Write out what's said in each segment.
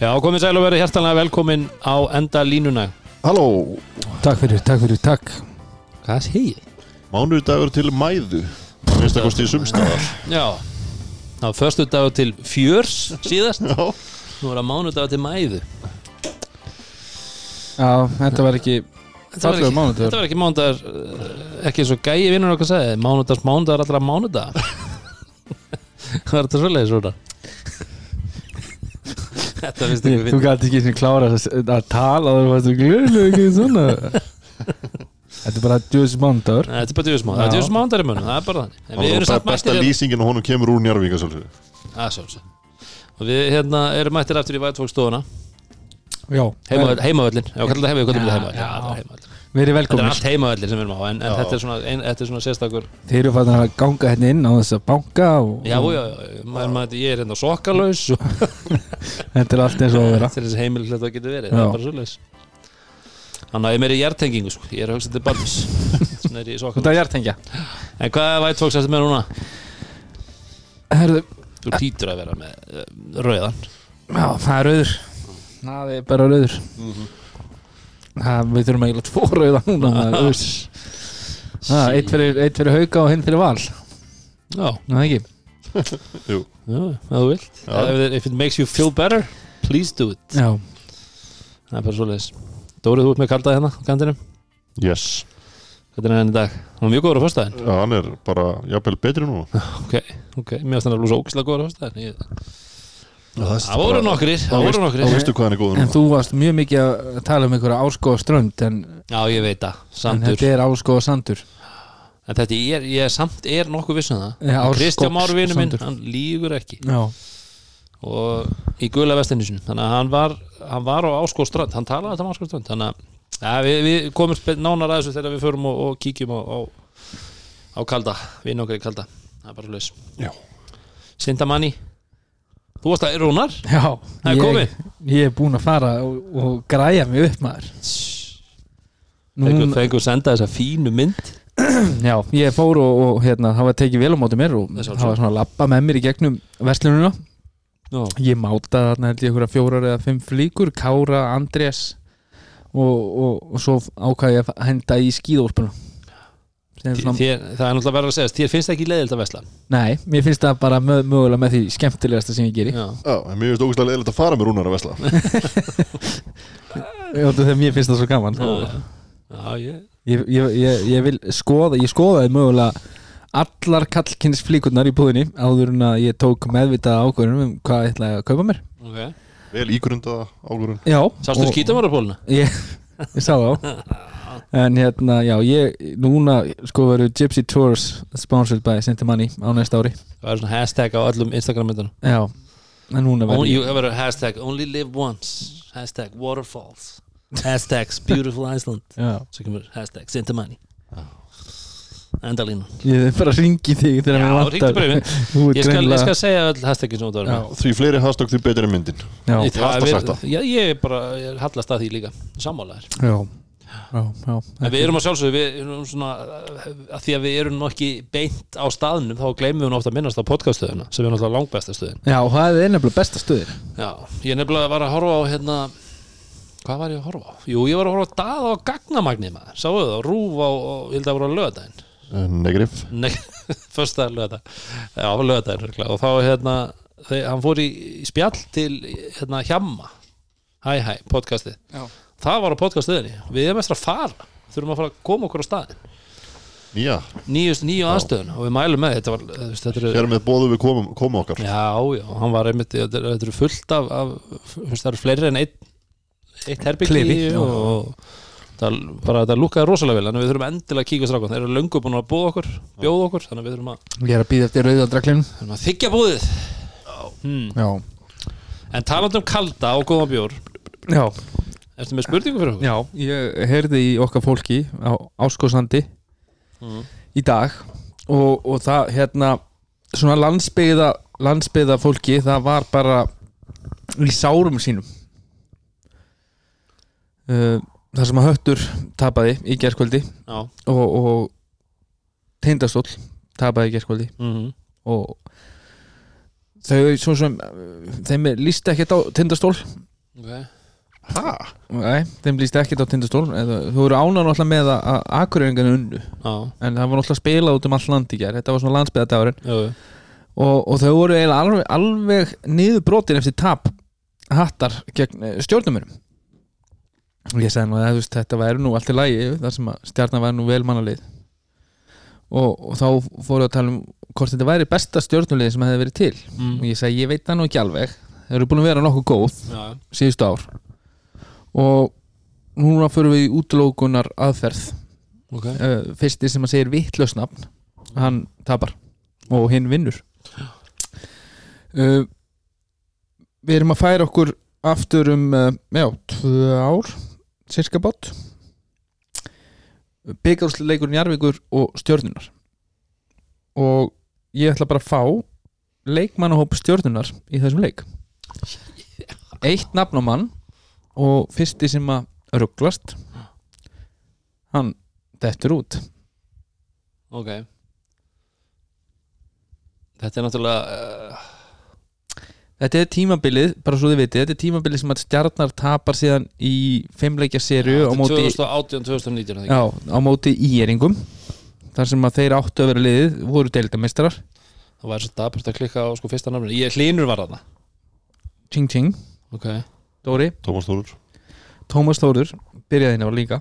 Já, komið sæl og verið hjertanlega velkomin á enda línuna. Halló, Takk fyrir, takk fyrir, takk. Hvað segir? mánudagur til mæðu minnst að kosti í sumstaðar. Já, það var förstu dagur til fjörs síðast. Já, Nú er það mánudagur til mæðu. Já, þetta var ekki Þetta var ekki, mánudagur. þetta var ekki mánudagur uh, ekki eins og gæi vinnur okkar sagði mánudags mánudagur allra mánudag Hvað er þetta svoleiðis svona? Þetta finnst Þú ekki finn gæti ekki sem klára að, að tala og þú glöðlega ekki svona. Þetta er bara djúðs mándagur Þetta er bara djúðsmá, það er Já. djúðsmándagur í munum, það er bara þannig. En það samt besta hérna lýsingin og honum kemur úr að Og við hérna erum mættir eftir í vætfólkstofuna Já, Heimavöll- Heimavöllin, já, kallar það heimavöllin, er verið Þetta er allt heimavöllin sem við erum á En, en þetta er svona, ein, þetta er svona sérstakur Þeir eru fættin að ganga hérna inn á þess að banka og, Já, já, já, maður, maður, ég er hérna sokkalaus. Og Þetta er allt eins og að vera. Til þessi heimil þetta getur verið, Já. það er bara svoleiðis. Þannig að ég er meira í hjertengingu sko. ég er að hugsa til Baldus Svona er ég í Þetta sokkalaus er hjartengja En hvað er væt fólks eftir með núna? Herðu, Þú hlýtur að vera með uh, rauðan. Já, það er rauður Það er bara rauður Það, við þurfum eiginlega tvo rauða núna það er. Það, eitt fyrir, eitt fyrir hauka og hinn fyrir val. Já, það ekki? Jú, já, ef þú vilt. If it- makes you feel better, please do it. Já, Það er bara svoleiðis. Dórið, þú ert með kalda hérna á kantinum? Yes. Hvernig er hann í dag? Hann var mjög góður á föstudaginn. Já, hann er bara jafnvel betri nú Ok, ok, mér finnst hann að lúsa ógislega góður á föstudaginn. Ég- Það voru nokkrir, það voru Þá veistu hvað hann er góður En þú varst mjög mikið að tala um einhverja áskoða strönd en, Já, ég veit það, en þetta er áskoða sandur. En þetta er, ég er samt er nokkuð viss um það. Kristján Már vinur minn, hann lígur ekki. Já, og í gula vestinni sinni þannig að hann var, hann var á Áskóströnd hann talaði þetta um Áskóströnd þannig að ja, við, við komum nánar að þessu þegar við förum og, og kíkjum á, á, á kalda, vinn okkar í kalda. Það er bara laus Já. Sindamanni þú varst að Rúnar? Já ég, ég er búinn að fara og, og græja mig upp maður. Nú, fengur senda þessa fínu mynd. Já, ég fór og, og hérna, það var tekið vel á móti mér og Það var svona að lappa með mér í gegnum verslununa Já, Ég mátaði þarna held ég einhverja fjórar eða fimm flíkur Kára, Andrés og, og, og svo ákvað ég að henda í þér, svona, þér, það er náttúrulega verið að segja þér finnst ekki leiðilt að vesla Nei, mér finnst það bara mö, mögulega með því skemmtilegasta sem ég geri. Já, Já, en mér finnst ógustlega leðilegt að fara með Rúnar að vesla mér finnst það svo gaman. Já, já. ég, ég, ég, ég, ég vil skoða ég skoðaði mögulega allar kallkynns flíkurnar í búðinni áður en að ég tók meðvitað ákvörðunum um hvað ég ætlaði að kaupa mér. Ok. Vel ígrundaða águrinn Já Sástu og- skítamarapóluna? ég, ég sá þá en hérna, já, ég núna sko verður Gypsy Tours sponsored by Sintimanni á næsta ári. Það er svona hashtag á öllum Instagram-myndunum já, en núna Only, verður það verður hashtag only live once. Hashtag waterfalls. Hashtags beautiful Iceland. Svo kemur hashtag Sintamani endalínu ég er bara að ringi þig þegar Já, ringdu vantar. ég skal, ég skal segja öll hashtagin sem þú Já. var Því fleiri hashtag því betri er myndin. Já, Ég sagt það. já, ég er bara ég er hallast að því líka. Sammálaðir já, já, en við erum að sjálfsögðu við erum svona að því að við erum ekki beint á staðnum þá gleymum við ofta að minnast á podcaststöðuna sem er náttúrulega langbesta stöðin. Já, það er nefnilega besta stöðir Já, ég nefnilega var að horfa á hérna Hvað var ég að horfa á? Jú, ég var að horfa á Daða á gagnamagnið maður. Sáðu það, rúf á, ég held að voru á lögadaginn Negrif Nei, fyrsta lögadag Já, örugglega. og þá hérna þegar hann fór í, í spjall til hérna Hjamma. Hæ, hæ, podcastið. Já. Það var á podcastöðinni, við erum eftir að fara. Þurfum að fara að koma okkur á staðin Nýja, nýjust nýju aðstöðun og við mælum með þetta var, veist, þetta eru hér með bóðu við komum, komum okkar. Já, já, hann var einmitt þetta þetta eru fullt af, af það eru fleiri en eitt eitt herbyggi Klifi, já. og það, bara þetta lúkaði rosalega vel. Þannig að við þurfum endilega að kíka strákan þeir eru löngu búin að búða okkur, bjóða okkur. Þannig að við þurfum að, ég er að býða eftir rauðadraklinum þurfum að þykja búðið. Hmm. já, En talandi um kalda og góða bjór. Já, Ertu með spurningu fyrir okkur? já ég heyrði í okkar fólki á Áskósandi Mm. í dag og, og það hérna svona landsbyggða landsbyggða fólki það var bara í sárum sínum uh, það sem að höttur tapaði í gerskvöldi Já og, og tindastóll tapaði í gerskvöldi mm og þau svo sem þeim líst ekkert á tindastól okay. Ha? Nei, þeim líst ekkert á tindastól Þú eru ánar náttúrulega með að, akureyringarnir unnu. Já, En það var náttúrulega spilað út um all land í gær. Þetta var svona landsbyðadagurinn og, og þau voru eiginlega alveg, alveg niður brotin eftir tap hattar gegn eh, stjórnumurum og ég sagði nú að veist, þetta væri nú allt í lagi þar sem að stjarnan væri nú velmannalið og, og þá fóru að tala um hvort þetta væri besta stjórnulið sem hefði verið til. Mm. og ég sagði, ég veit það nú ekki alveg. Þeir eru búin að vera nokkuð góð síðustu ár og núna fyrir við í útlókunar aðferð ok. Uh, fyrsti sem að segir vittlösnafn hann tapar. Og hinn vinnur. Uh, við erum að færa okkur aftur um uh, já, tvö ár cirka bát. Byggjárleikur Njarvíkur og stjörnunar og ég ætla bara að fá leikmannahóp stjörnunar í þessum leik. Eitt nafn á mann og fyrsti sem að rugglast hann dettur út. Ok. Þetta er náttúrulega uh, Þetta er tímabilið, bara svo þið vitið Þetta er tímabilið sem að stjarnar tapar síðan í fimmleikja serju á móti, 2018-2019 já, á móti íeringum þar sem að þeir áttu að vera liðið voru deildamistrar, Það var svo dapurt að klikka á sko fyrsta nafninu. Ég hlínur var þarna. Tjing tjing Ok Dóri, Tómas Þórur Tómas Þórður byrjaði hérna á líka.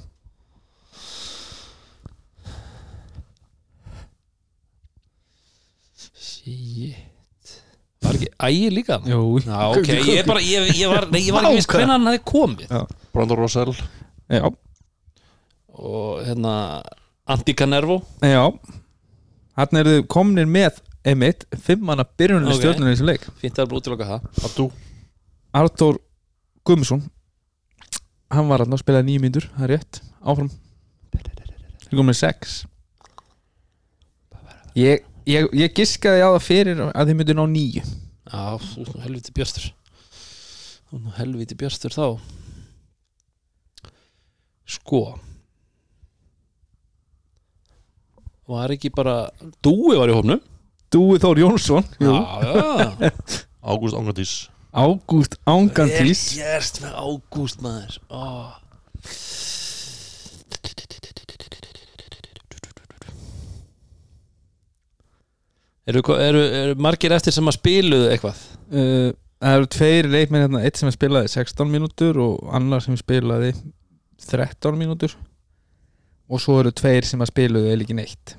Shit. Var ekki ægir líka? Jú, Já, ok, ég, er bara, ég, ég, var, nei, ég var ekki viss hvernig hann hefði komið. Brandon Rosell já, Og hérna Antti Canervo. Já. Hann eru komnir með emitt fimmanna byrjunni Ok. okay. stjórnunni í þessu leik. Fínt að útiloka það. Abdu Artur Guðmusson hann var hann að spila nýjum myndur það er rétt, áfram. Við komum með sex. Ég, ég, ég giskaði á það fyrir að þið myndu ná nýju Já, þú ert nú helviti björstur Þú ert nú helviti björstur þá. Sko. Var ekki bara Dúi var í hófnum Dúi Þór Jónsson Já, já. Ágúst Angandís Ágúst Ángantís Vel gert með Ágúst maður. Oh. eru, eru, eru margir eftir sem að spiluðu eitthvað? Uh, það eru tveir leikmenn hérna, eitt sem spilaði 16 mínútur og annar sem spilaði 13 mínútur. Og svo eru tveir sem að spiluðu eða ekki neitt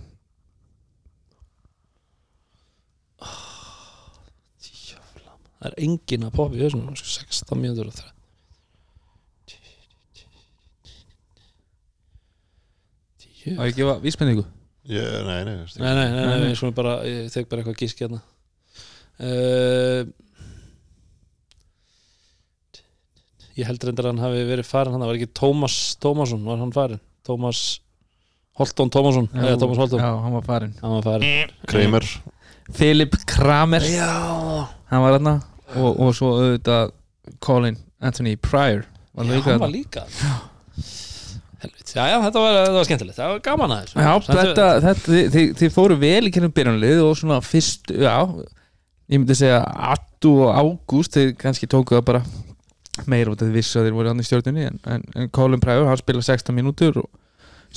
það er engin að poppa í þessum 16 mínútur og það Það er ekki að víspenningu Ég, nei, nei, Nei, nei, nei, nei, nei. Svona bara, ég tek bara eitthvað gísk hérna. Uh, Ég held reyndar að hann hafi verið farin hann, það var ekki Tómas Tómasson, var hann farin Tómas Holtón Tómasson, eða Tómas Holtón Já, hann var farinn. Hann var farin Kramer Philip Kramer. Já, hann var hérna og, og svo auðvitað Colin Anthony Pryor var Já, líka hann var þarna. líka Helvit, já, já, þetta var, þetta var skemmtilegt. Það var gaman aðeins. Já, þetta, þetta þið, þið, þið fóru vel í kennum byrjunlið og svona fyrst, já ég myndi segja Attu og Ágúst þeir kannski tóku það bara meira út af því vissu að þeir voru hann í stjórnunni en, en, en Colin Pryor, hann spila 16 mínútur og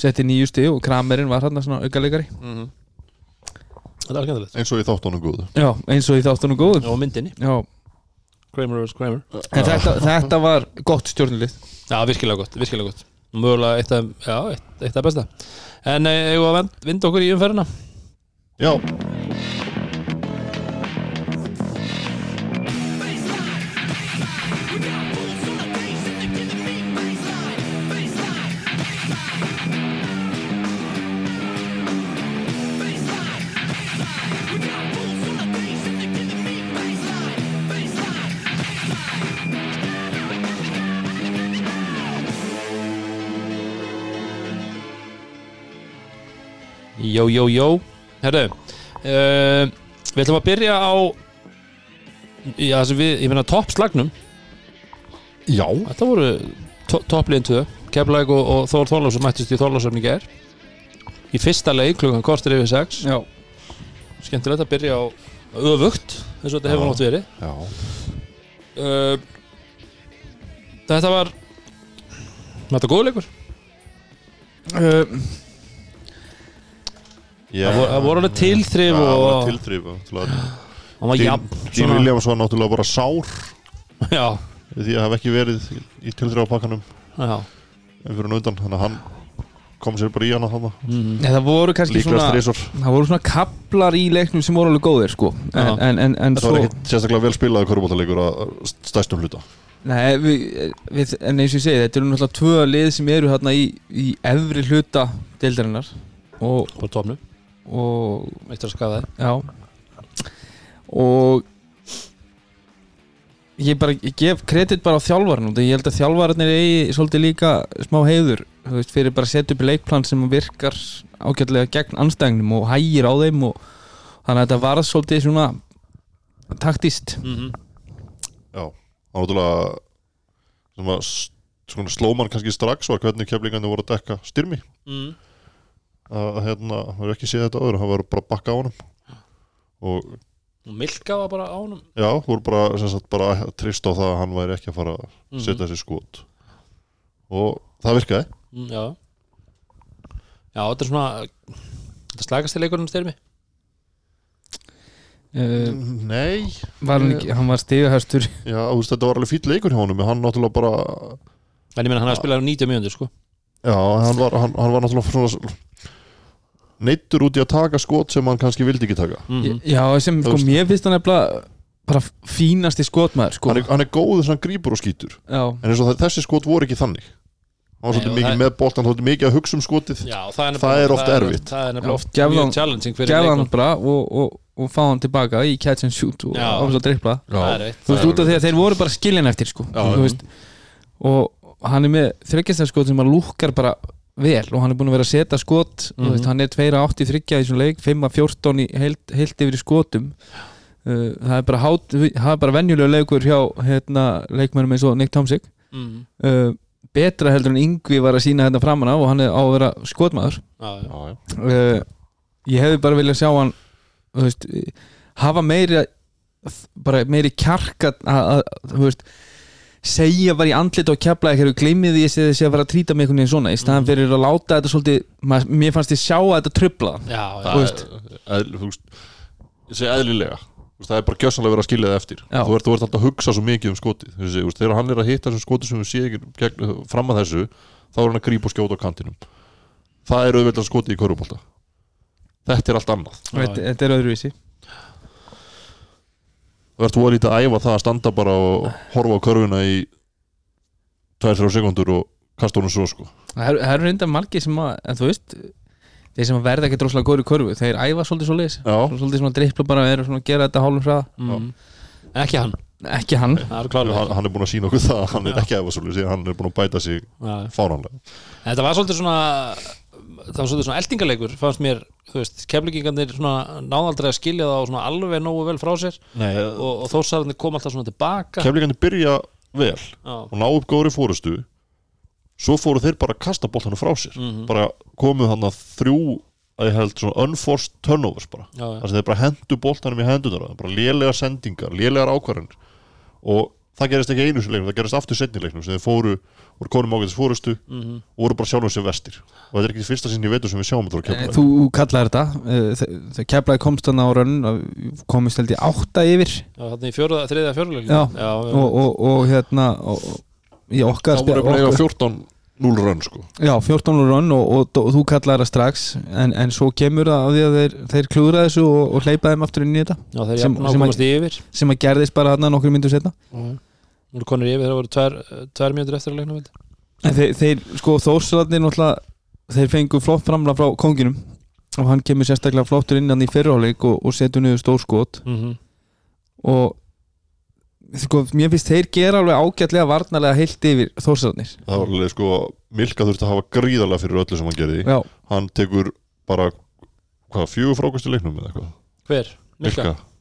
setti nýju stig og Kramerinn var hann svona aukalegari Mhm. Þetta var skemmtilegt. Eins og í þáttunum góðu. Já, eins og í þáttunum góðum Og myndinni, Já, Kramer vs. Kramer. En þetta, þetta var gott stjórnulið. Já, virkilega gott, virkilega gott. Mögulega eitt af, já, eitt, eitt af besta. En eh, eigum við að vend- vinda okkur í umferðina? Já, Jó, jó, jó. Herru uh, Við ætlum að byrja á Já, þessi við, ég meina toppslagnum. Já. Þetta voru to toppliðin 2 Keflæk og, og Þór Þorlásson mættist í Þorlásson í ger Í fyrsta leik klukkan kortir yfir 6 Já, Skemmtilegt að byrja á öfugt eins og þetta hefur nátt verið. Já, uh, þetta var Þetta góð leikur? Uh, Já, Það voru- það alveg tilþrif það voru og tilþrif hann var jafn Dean svona- Williams var náttúrulega bara sár. Já, því að hafa ekki verið í, í tilþrif á pakkanum. Já. En fyrir hann undan, þannig að hann kom sér bara í hana þarna, mm. ja, Það voru kannski líklega svona strísor Það voru svona kaplar í leiknum sem voru alveg góðir sko. En, Já. en, en, en Þetta svo var ekkert sérstaklega vel spilaði körubóttaleikur að stæstum hluta. Nei, við, við, en eins og ég segi Þetta eru náttúrulega tvö lið sem eru hérna í, í efri hluta deildarinnar. Og, Bara tófnu, og eitt að skafa það Já Og Ég bara ég gef kredit bara á þjálfarinn og ég held að þjálfarinn eigi svolítið líka smá heiður veist, fyrir bara að setja upp í leikplan sem virkar ágætlega gegn anstæðingnum og hægir á þeim og þannig að þetta varð svolítið svona taktist mm -hmm. Já, það var náttúrulega sem að s- svona sló mann kannski strax var hvernig keflingarnir voru að dekka styrmi mm. Að hérna, það er ekki séð þetta áður hann var bara að bakka á honum. Og Milka var bara á honum. Já, voru bara, sem sagt, bara trist á það að hann væri ekki að fara að Mhm. setja þessi skot. Og það virkaði. Mm, Já. Já, þetta er svona Þetta slagast til leikurinn styrmi. Uh, Nei, var hann, ekki, hann var stigahæstur já, þú veist, þetta var alveg fýll leikur hjá honum en hann náttúrulega bara En ég meina hann hefði spilað um 90 mjöndur sko. Já, hann var, hann, hann var náttúrulega svona neittur út í að taka skot sem hann kannski vildi ekki taka. Mm Já, sem sko, mér finnst hann nefnilega bara fínasti skotmaður sko. hann, er, hann er góður sem hann grípur og skýtur. Já, en eins og það- þessi skot voru ekki þannig. Hann var svolítið mikið það- með bolt hann svolítið mikið að hugsa um skotið. Já, það er, Það er oft erfitt. Það er nefnilega oft gefðu mjög hann- challenging fyrir gefða hann bara og, og, og fá hann tilbaka í catch and shoot og að drippla þú veist út af því að þeir voru bara skiljan eftir sko. Og hann er með þryggjastæðskot sem að lúkkar bara vel og hann er búin að vera að setja skot mm veist, hann er 2-8 þryggja í svona leik 5-14 í heilt, heilt yfir í skotum uh, það er bara, hát, það er bara venjulega leikur hjá hérna, leikmennum eins og Nick Tomsik mm. uh, betra heldur en Yngvi var að sína hérna framan á og hann er á að vera skotmaður Já, já. já, já. uh, ég hefði bara viljað sjá hann þú veist, hafa meiri bara meiri kjarka að, að, þú veist segja bara í andlit og kepla ekki gleymið því að þessi að vera að trýta mig einhvern veginn svona. Í staðan fyrir að láta þetta svolítið mað, mér fannst ég sjá að þetta já. það er eðlilega. Það er bara gjössanlega verið að skilja það eftir. Já. þú ert, þú ert alltaf að hugsa svo mikið um skotið. Veist, þegar hann er að hitta þessum skotið sem við gegn, fram að þessu þá er hann að grípa og skjóta á kantinum. Það er auðvitað skotið í körubólta þetta er allt annað. Þetta er öðruvísi þú ert voru lítið að æfa það að standa bara og horfa á körfuna í 2-3 sekundur og kasta honum svo sko. Það eru- reynda margir sem að en þú veist þeir sem að verða ekki droslega góður í körfu þeir æfa svolítið svo leis já, svolítið svona drippla bara eru svona að gera þetta hálfum hraða. Mm. En ekki hann. Ekki hann. Það er hann, hann er búin að sína okkur það að hann er ekki að æfa svolítið hann er búin að bæta sig Já. fáránlega. En Þetta var svolítið svona það var svolítið svona eldingaleikur fannst mér, þú veist, keflingingarnir svona náðaldrei að skilja það á svona alveg nógu vel frá sér. Nei, og, og þósarðinni kom alltaf svona tilbaka. Keflingarnir byrja vel Já, og ná upp góðri fórustu svo fóru þeir bara að kasta boltanu frá sér. Mhm. bara komuð hann að þrjú að ég held svona unforced turnovers bara. Þar sem þeir bara hendu boltanum í hendunar bara lélegar sendingar, lélegar ákvarðanir. Og það gerist ekki einu sér leiknum það gerist aftur setni leiknum sem þeir fóru voru konum ágætis fórustu Mhm. og voru bara sjálfum sér vestir. Og þetta er ekki fyrsta sinni veitur sem við sjáum þetta Þú kallaði þetta eh, þegar keflaði komst hann á rönn komist held ég átta yfir. Já, þannig í fjóruða, þriðja fjóruleik Já. já, og, og, og hérna og, í okkar þá voru spil- bara eiga okkar- 14-0 rönn sko. Já, 14 úr rönn og, og, og þú kallaði það strax en, en svo kemur það af því að þeir, þeir klúðra þessu og, og hleypa þeim aftur inn í þetta já þeir Sem- sem að- ákomast yfir. sem að gerðist bara hann nokkur myndur setna Nú er konur yfir, það voru tvær, tvær mjöndur eftir að leikna vildi? En þeir, þeir sko þórsararnir náttúrulega þeir fengu flott framla frá konginum og hann kemur sérstaklega flottur innan í fyrrháleik og, og setur niður stór skot. Mm -hmm. og sko, mér finnst þeir gera alveg ágætlega varnarlega heilt yfir þórsararnir. Það var alveg sko Milka þurfti að hafa gríðarlega fyrir öllu sem hann gerði. Já, hann tekur bara hvað, fjögur frákvæmst í leiknum eða eitthvað? Hver? Milka? Milka?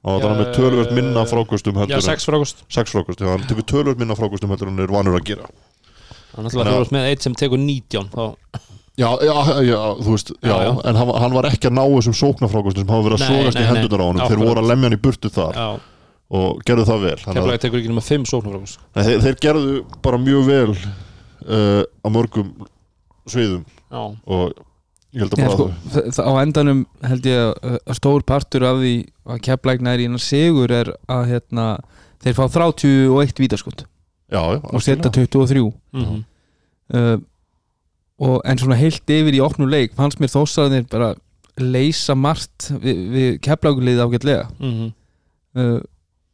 Og það er með tölvöld minna frákvæstum Já, heldur en sex frákost sex frákvæst hann tekur tölvöld minna frákvæstum heldur en hann er vanur að gera. Það er náttúrulega þú ert með eitt sem tekur 19 þá, já, já, já, þú veist já, Já, já. en hann, hann var ekki að ná þessum sóknarfrákvæstum sem hafa verið að sógast í hendunar á honum. Þeir voru að lemja hann í burtu þar Já, og gerðu það vel. Þannig að- Keflavík tekur ekki nema 5 sóknarfrákast Nei, þeir, þeir gerðu bara mjög vel uh, á mörgum sviðum Já, og ég held að Já, bara sko, á endanum held ég að, að stór partur af því að keflæk næri innan sigur er að hérna, þeir fá 31 vítaskot. Já, já, og setja 23 mhm. Uh, og en svona heilt yfir í opnum leik fannst mér þósarðinir bara leysa margt við, við keflækulið ágætlega. Mhm. uh,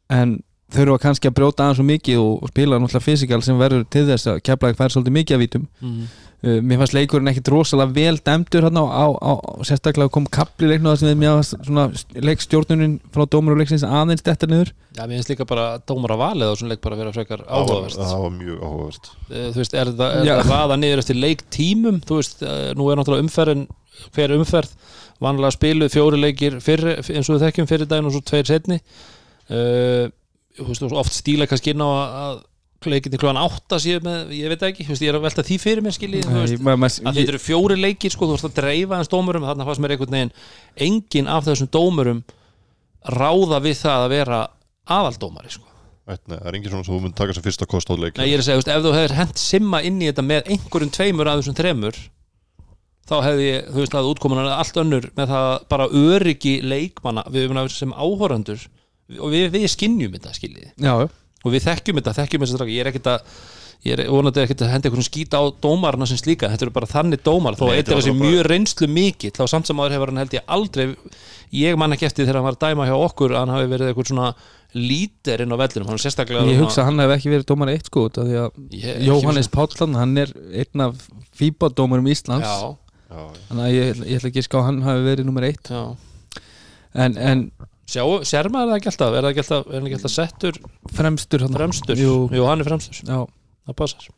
en þurfa kannski að brjóta aðeins svo mikið og, og spila náttúrulega fysikal sem verður til þess að keflæk fær svolítið mikið af vítum. Mhm. Uh, mér fannst leikurinn ekkit rosalega vel dæmdur hérna á, á, á sérstaklega kom kapli leiknu það sem við mér fannst svona leikstjórnunin frá dómur og leiksins aðeins þetta niður. Já, mér finnst líka bara dómar að valið á svona leik bara að vera frekar áhugavert. það var mjög áhugavert. Eh, Þú veist, er það, er það raða niður eftir leiktímum? Þú veist, eh, nú er náttúrulega umferðin hver umferð, vanlega spiluð fjóri leikir fyrr, eins og við þekkjum fyrir daginn og svo tveir setni uh, Þú veist, og oft stíla kannski inn á að að leikin til klúan átta síðan með, ég veit það ekki, þú veist, ég er að velta því fyrir mér skilji, þú veist, Nei, maður- maður- að þetta eru fjóri leikir sko, þú veist að dreifa hans dómurum þannig að fannst mér einhvern veginn engin af þessum dómurum ráða við það að vera aðaldómari sko. Nei, það er engin svona sem þú mynd taka sem fyrsta kost á leik Nei, ég er að segja, þú veist, ef þú hefur hent simma inn í þetta með einhverjum tveimur af þessum þremur þá hefði ég, þú veist, að útkomunan er allt önnur með það bara öryggi leikmanna, við sem áhorandur og við, við skinnjum þetta, skiljið. Og við þekkjum þetta, þekkjum þess að ég er ekkert að ég er vonandi ekkert að henda einhvern skýta á dómarna sem slíka, þetta eru bara þannig dómar. Þó eitt er þessi mjög reynslu mikill þá samt sem aður hefur hann held ég aldrei ég man ekki eftir þegar hann var að dæma hjá okkur að hann hafi verið eitthvað svona lítir inn á vellinum, hann er sérstaklega ég hugsa að hann hef ekki verið dómar eitt sko því að Jóhannes Pállan, hann er einn af FIBA-dómarum Íslands. Já, Já, já. þannig að ég, ég ætla ekki að ská að hann hafi verið nummer eitt. Já. En, en sér maður það ekki alltaf, er það ekki alltaf, er það ekki alltaf settur fremstur hann fremstur? Jú. Jú, hann er fremstur, já. það passar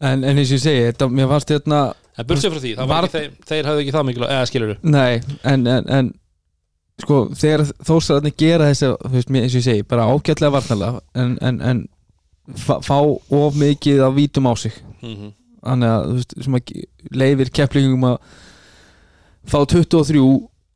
en, en eins og ég segi, þetta, mér fannst þetta En bursið frá því, það var ekki, þeir, þeir hafðu ekki það mikil eða skilur du? Nei, en, en, en sko, þegar þósararnir gera þessi þú veist, eins og ég segi, bara ágætlega varnalega en, en, en fá, fá of mikið af vítum á sig Mm -hmm. þannig að, þú veist, sem að leifir kepplingum að fá 23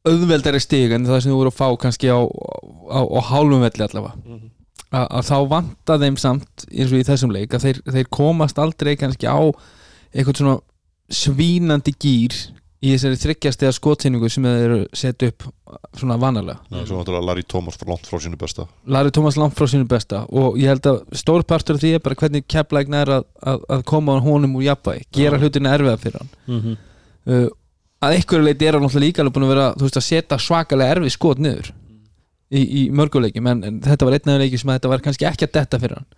auðveldari stig en það sem þú voru að fá kannski á, á, á hálfum velli allavega Mhm. að, að þá vanta þeim samt eins og í þessum leik að þeir, þeir komast aldrei kannski á eitthvað svona svínandi gýr í þessari þryggjast eða skotsinningu sem þeir eru sett upp svona vanalega Nei, svo náttúrulega Larry Thomas langt frá sínu besta Lari Tómas langt frá sínu besta og ég held að stór partur af því er bara hvernig kepplækna er að, að, að koma honum úr jafnvægi, gera Já. hlutina erfiða fyrir hann Mm -hmm. uh, að einhverju leiti er hann náttúrulega líka alveg búin að vera þú veist að setja svakalega erfið skot niður í, í mörguleikim en, en þetta var einn af leiki sem að þetta var kannski ekki að detta fyrir hann.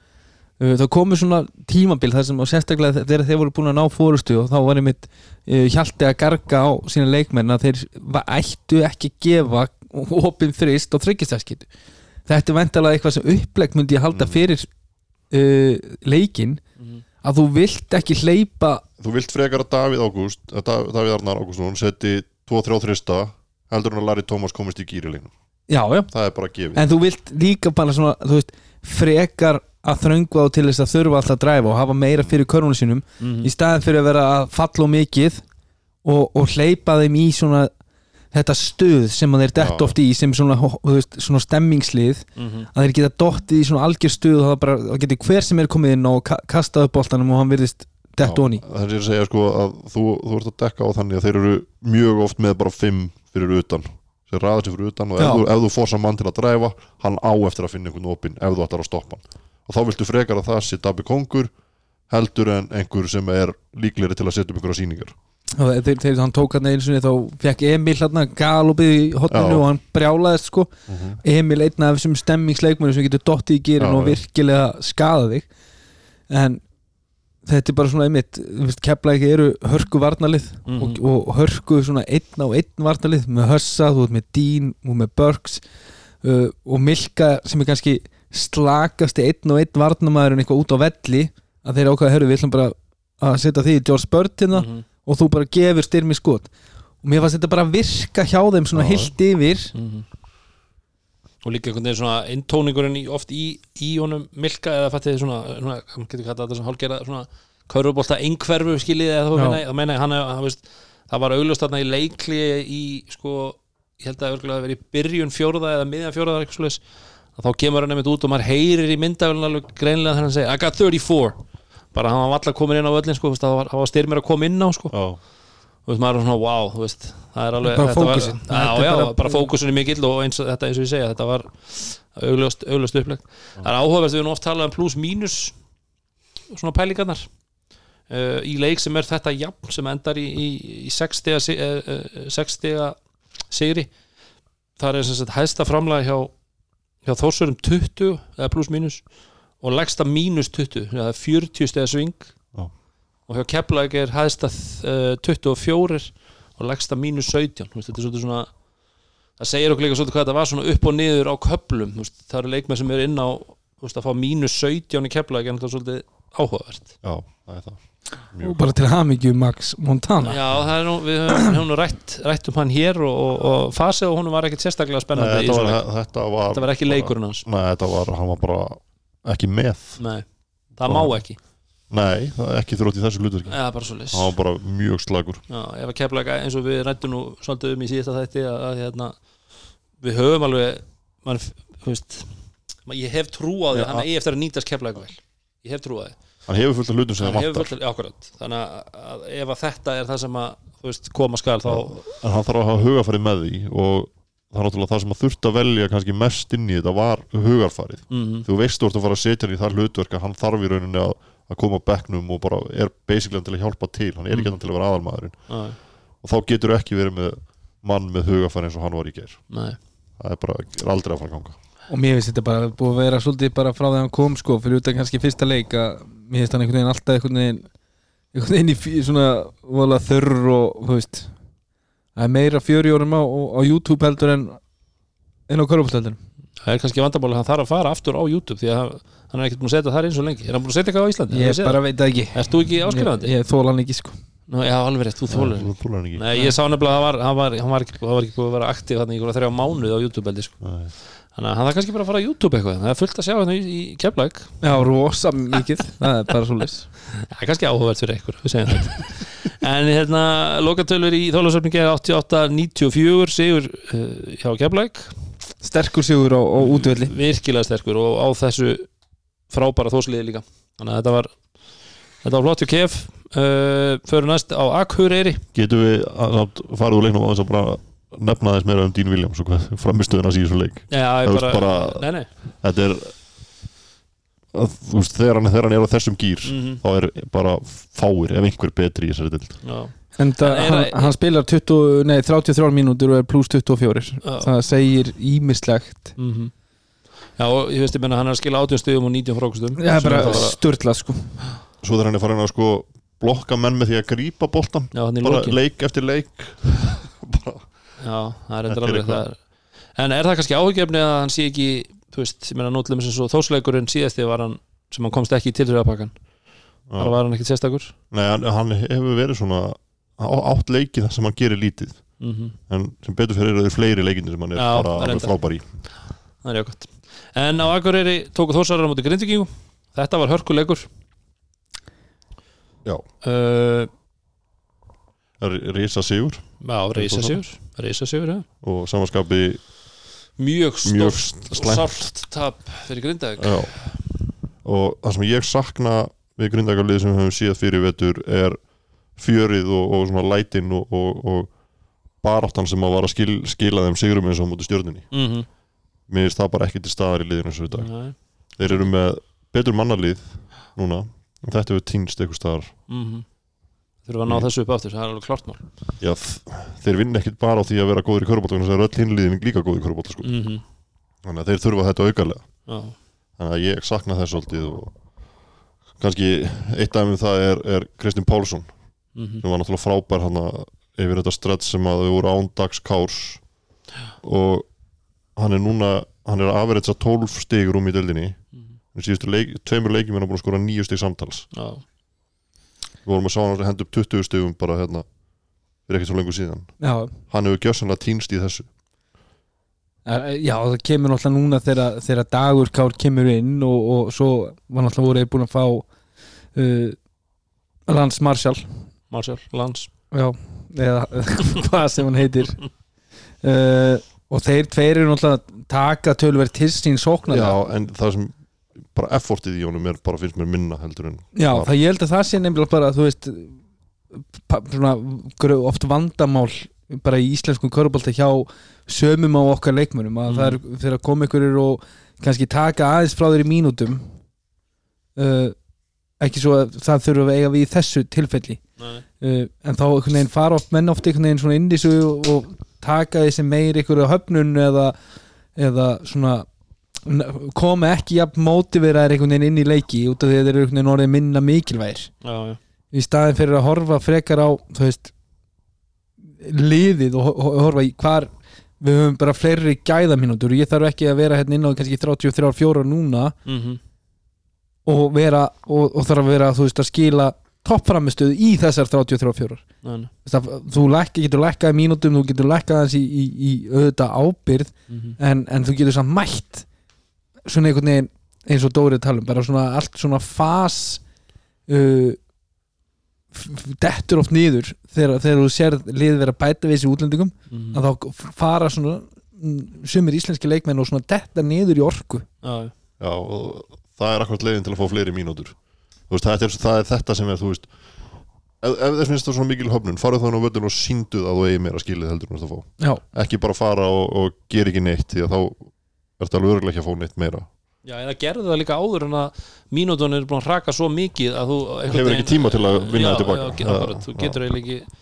Uh, það komu svona tímabil þar sem og sérstaklega þegar þeir voru búin að ná fórustu og þá var einmitt uh, hjalti að garga á sína leikmenn að þeir va- ættu ekki gefa opinn þrist og þryggjastæskitu þetta er vendalega eitthvað sem upplegg myndi ég halda Mm. fyrir uh, leikin að þú vilt ekki hleypa Þú vilt frekar að Davíð Ágúst að Dav- Davíð Arnar Ágústsson seti 2-3 þrista heldur hann að Larry Thomas komist í gýri leiknum já, já, það er bara gefið. En þú vilt líka bara svona, þú veist, frekar að þröngva á til þess að þurfa alltaf að dræfa og hafa meira fyrir körfunum sínum Mhm. í staðin fyrir að vera að falla og mikið og, og hleypa þeim í svona þetta stuð sem þeir dett Já. oft í sem svona, veist, svona stemmingslið Mhm. að þeir geta dottið í svona algjör stuð og það, geti hver sem er komið inn og ka kastað upp boltanum og hann virðist dett Já, onni Það er að segja sko að þú, þú ert að dekka á þannig að þeir eru mjög oft með bara 5 fyrir utan sem ræða sér fyrir utan og ef þú, ef þú fór saman til að dræfa hann á eftir að finna einhvern opinn ef þú ætlar að stoppa hann og þá viltu frekar að það sé Dabbi Kongur heldur en einhver sem er líklegri til að setja upp einhverja sýningar og þeir hann tók hann einu sinni þá fekk Emil hann galopið í hotninu Já. og hann brjálaðist sko Emil einn af þessum stemmingsleikmönnum sem getur dottið í gýrin og virkilega skada þig en þetta er bara svona einmitt keplæki eru hörku varnalið Mhm. og, og hörku svona einn á einn varnalið með Hössa, þú ert með Dean og með Burks uh, og Milka sem er kannski slakasti einn og einn varnamæður en eitthvað út á velli að þeir ákvæða, herru, við ætlum bara að setja því í George Bird hérna Mhm. Og þú bara gefur styrmi skot og mér fannst þetta bara virka hjá þeim svona Já. heilt yfir Mhm. og líka einhvern veginn svona intóningurinn oft í, í honum milka eða fattið þið svona, svona getur kallað þetta svona hálfgerða svona körfubólta einhverfu skiljið eða Já. meina meina hann, hann veist, það var augljóst þarna í leikli í sko, ég held að örgulega að vera í byrjun fjórða eða miðjan fjórða eða eitthvað að þá kemur hann einmitt út og maður heyrir í myndavélun alveg greinlega þegar hann segir I got 34 bara hann var alltaf komin inn á öllin sko, það var, var styrmir að koma inn á sko. Já, þú veist, maður er svona wow þú veist, það er alveg Bara þetta var- fókusinn. já, Þetta já, bara- bara, fókusin er mikill og eins, og- þetta eins og ég segja, þetta var augljóst, augljóst uppleg það er áhugavert, við erum oft talað um plus mínus svona pælingarnar. Uh, í leik sem er þetta jafn sem endar í, í, í 6 stiga si- eh, eh, sigri. Það er sem sagt hæsta framlega hjá, hjá þósurum 20 eða plus mínus og leggsta mínus 20 það er 40 stiga sving. Já. og hjá Keflæk er hæsta uh, 24 og leggsta mínus 17 þú veist, þetta er svolítið svona það segir okkur líka svolítið hvað þetta var svona upp og niður á köplum þú veist, það eru leikmenn sem eru inn á þú veist, að fá mínus 17 í Keflæk en þetta er svolítið áhugavert. Já, það er það. Og Mjög bara til hamingju Max Montana. Já, það er nú, við höfum, rætt, rætt um hann hér og, og, og fasi og hún var ekkert sérstaklega Nei, spennandi í þetta, var, þetta var þetta var ekki leikurinn hans. Nei, þetta var, hann var bara ekki með. Nei, það má ekki. Nei, það ekki þrótt í þessu hlutverki. Eða bara svo leys Hann var bara mjög slagur. Já, ef að keflaga eins og við rættum nú svolítið um í síðasta þætti að, að hérna, við höfum alveg man, veist, ég hef trú á því Já, að eigi eftir að nýtast keflaga vel. Ég hef trú á því. Hann hefur fullt af hlutum sem það vantar. þannig að, ef að þetta er það sem að veist, koma skal þá En hann þarf að hafa hugarfarið með því og það er náttúrulega það sem að þurft að velja kannski mest inn í þetta var hugarfarið. Mm Þú veist þú ert að fara að setja hann í þar hlutverk að hann þarf í rauninni að, að koma á bekknum og bara er basically til að hjálpa til hann er ekki mm. til að vera aðalmaðurinn. -hmm. og þá getur ekki verið með mann með hugarfarið eins og hann var í ger Nei, það er bara er aldrei að fara að ganga. Og mér finnst þetta bara búið að vera svolítið bara frá því að hann kom sko fyrir út af kannski fyrsta leik að mér finnst hann einhvern veginn alltaf einhvern veginn einhvern veginn það er meira fjöri árum á, á YouTube heldur en inn á körfaldöldunum það er kannski vandamáli að hann þarf að fara aftur á YouTube því að hann er ekkert búin að setja þar eins og lengi er hann búin að setja eitthvað á Íslandi? ég bara veit það ekki Erst þú ekki áskrifandi? ég, ég þóla hann ekki sko Nú, já, alveg rétt, þú þolir hann ekki Nei, ég sá nefnilega að það var, hann var, hann var, ekki, hann var ekki búið að vera aktív þannig í þrjá mánuð á YouTube eldi, sko. Nei. Þannig að hann þarf kannski bara að fara á YouTube eitthvað Það er fullt að sjá hann í, í Keflæk já, rosa mikið, það er bara svo leys Það er kannski áhugavert fyrir einhver, við segjum þetta En hérna, lokatölur í þólasöfningi 88-94 sigur uh, hjá Keflæk sterkur sigur á, á útvöldi Virkilega sterkur og á þessu frábæra þósliði líka. Þannig að þetta var Þetta var flott hjá Kef. Uh, Föru næst á Akureyri. Getum við að, farið úr leiknum á þess að bara nefna þess meira um Dean Williams og hvað framistöðun að síðu svo leik. Já, Það ég veist bara, bara- Nei, nei. Þetta er að, þú veist, þegar, hann, þegar hann er á þessum gýr mm þá er bara fáir ef einhver betri í þessari dild Já, en það, En er hann, hann spilar 20, nei, 33 mínútur og er pluss 24 Já. það segir ímislegt mm Já, og ég veist ég menna hann er að skila 18 stöðum og 19 frókustum það er bara bara- störtla sko. Svo þegar hann er farin að sko blokka menn með því að grípa boltan Já, hann í bara leik eftir leik. Bara, Já, það er endur alveg það. En er það kannski áhugjefni að hann sé ekki þú veist, ég meina nótlum eins og þósleikurinn síðasti var hann, sem hann komst ekki í tilröðapakkan þar var hann ekkit sérstakur. Nei, hann, hann hefur verið svona átt leiki þar sem hann gerir lítið. Mm en sem betur fyrir eru fleiri leikindir sem hann er Já, bara frábær í. Það er jákvæmt En á Akureyri tóku þósarar á móti grindvíkingu Þetta var hörkuleikur. Já. uh, Rísa Sigur. Já, reysa sigur. Reysa sigur, já. Og samanskapi Mjög stórt tap fyrir grindavík. Já. og það sem ég sakna við grundakarlið sem við höfum síðan fyrir vetur er fjörið og, og svona lætin og, og, og baráttan sem að var að skil, skila þeim sigurum eins og á móti stjörnunni. Mm -hmm. mér finnst það bara ekki til staðar í liðinu og í dag. Mm þeir eru með betur mannarlið núna. Þetta hefur týnst eitthvað staðar. -hmm. Þurfa að ná þessu upp aftur, það er alveg klart mál. Já, þeir vinna ekkit bara á því að vera góður í körubólta þannig að öll hinliðin líka góður í körubólta sko. mm -hmm. þannig að þeir þurfa þetta aukarlega Já, þannig að ég sakna þess svolítið og kannski eitt af þeim það er, er Kristinn Pálsson mm sem var náttúrulega frábær hann yfir þetta strætt sem að þau voru ándags kárs. Og hann er núna hann er að afrætsa 12 stigur um í deildinni. En síðustu leik, tveimur leikjum er hann búin að skora 9 stig samtals. Já, við vorum að sá hann að henda upp 20 stigum bara hérna fyrir ekkert svo lengur síðan. Já, hann hefur gjössanlega týnst í þessu. Eh, Já, það kemur náttúrulega núna þegar, þegar dagur kár kemur inn og, og svo var náttúrulega voru þeir búin að fá uh, Lance Marshall. Marshall, Lans já, eða hvað sem hann heitir. Uh, og þeir tveir eru náttúrulega að taka tölverð til sín sóknar já, en það sem bara effortið í honum er bara finnst mér minna heldur en Já, það ég held að það sé nefnilega bara þú veist svona, oft vandamál bara í íslenskum körubólta hjá sömum á okkar leikmönum að Mm. það er fyrir að koma ykkur og kannski taka aðeins frá þeir í mínútum uh, ekki svo að það þurfa að eiga við í þessu tilfelli. Uh, en þá fara oft menn oft einhvern veginn svona inn í þessu og, taka þessi meir ykkur á höfnun eða, eða svona koma ekki jafn mótiveraðir einhvern veginn inn í leiki út af því að þeir eru einhvern veginn orðið minna mikilvægir. Já, já, í staðin fyrir að horfa frekar á þú veist liðið og ho- horfa í hvar við höfum bara fleiri gæðamínútur. Og ég þarf ekki að vera hérna inn á kannski 33-4 núna mhm. og vera og, og þarf að vera þú veist að skila toppframistöðu í þessar 33-4 Nei, nei. Það, þú lækka, getur lækkað í mínútum þú getur lækkað hans í, í, í auðvitað ábyrð Mhm. en, en þú getur samt mætt svona einhvern veginn eins og Dórið talum bara svona allt svona fas uh, dettur oft niður þegar, þegar þú sér liðið vera bæta við þessi útlendingum Mhm. að þá fara svona mm, sumir íslenski leikmenn og svona detta niður í orku Já, já. já, og það er akkurat leiðin til að fá fleiri mínútur þú veist, það er, það er þetta sem er þú veist ef, ef þess finnst það svona mikil höfnun farið þannig á völdin og sínduð að þú eigi meira skilið heldur en þú ert að fá já, ekki bara fara og, og gera ekki neitt því að þá ertu alveg örgulega ekki að fá neitt meira? Já, eða gerðu það líka áður en að mínúton er búin að raka svo mikið að þú hefur ekki tíma til að vinna já, þetta tilbaka já, akkurat, þú getur eiginlega ekki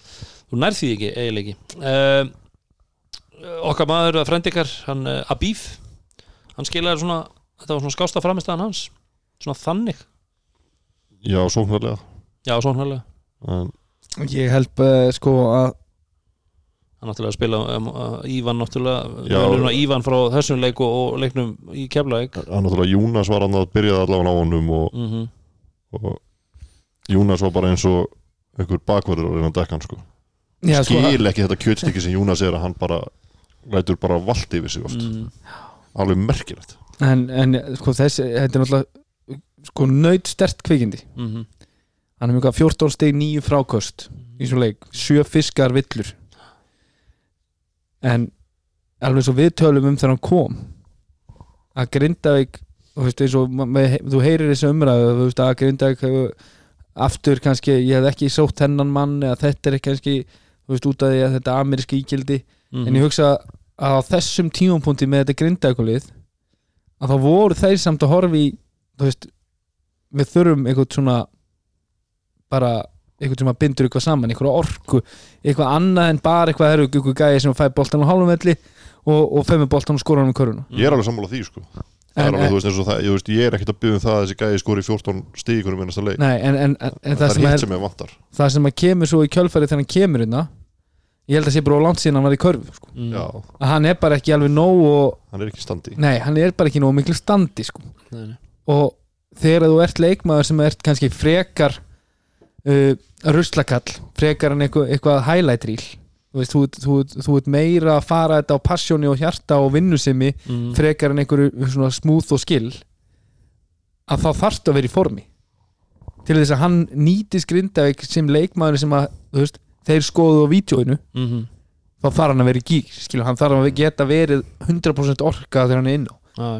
þú því ekki eiginlega ekki. Uh, okkar maður að frendikar hann uh, Abíf hann skilaði svona, þetta var svona skásta framistæðan hans svona þannig. Já, sóknarlega. Já, svona hlælega en, ég held uh, sko að hann náttúrulega að spila um, uh, Ívan náttúrulega. Ívan frá þessum leik og, og leiknum í Keflavík. Hann náttúrulega Júnas var hann að byrjaði allavega á honum og, mm og Júnas var bara eins og einhver bakverður að reyna að dekka hann sko. já, sko, skil ekki þetta kjötstykki sem Júnas er að hann bara lætur bara valdi yfir sig oft. Mm. alveg merkilegt. En, en sko þessi, þetta er náttúrulega sko nöyt stert kvikindi. Mm hann er mjög 14 steg 9 frákost í svo leik, 7 fiskar villur en alveg svo við tölum um þegar hann kom að Grindavík þú heyrir þessu umræðu að Grindavík hefur aftur kannski, ég hef ekki sótt hennan mann eða þetta er kannski, veist, út af því að þetta er ameríski ígildi Mhm. en ég hugsa að á þessum tímapunkti með þetta Grindavíkulið að þá voru þeir samt að þú veist, við þurfum eitthvað svona bara eitthvað sem að bindur eitthvað saman, eitthvað orku eitthvað annað en bara eitthvað eru eitthvað gæði sem fæ boltan á hálfum velli og, og fæ með boltan og skora hann með köruna ég er alveg sammála því sko En- er alveg, þú veist, eins og það, ég, veist, ég er ekkert að byggja um það að þessi gæði skori 14 stíkur um einasta leik Nei, en, en, en, en það, það, er sem hitt er, sem ég vantar það sem að kemur svo í kjölfæri þegar hann kemur hérna ég held að sé bara á langt síðan hann var í körfu sko. Mm. já, að hann er bara ekki alveg nóg og, hann er ekki standi nei, hann er bara ekki nóg miklu standi sko. Nei, nei. og þegar þú ert leikmaður sem ert kannski frekar uh, ruslakall frekar en eitthvað, eitthvað highlight reel. Þú veist, þú, þú, þú ert meira að fara þetta á passjóni og hjarta og vinnusemi Mm. frekar en einhverju svona smúð og skill að þá þarftu að vera í formi. Til þess að hann nýtist Grindavík sem leikmaður sem að þú veist, þeir skoðu á vídjóinu Mhm. þá þarf hann að vera í gík skilur, hann þarf að geta verið 100% orka þegar hann er inn á.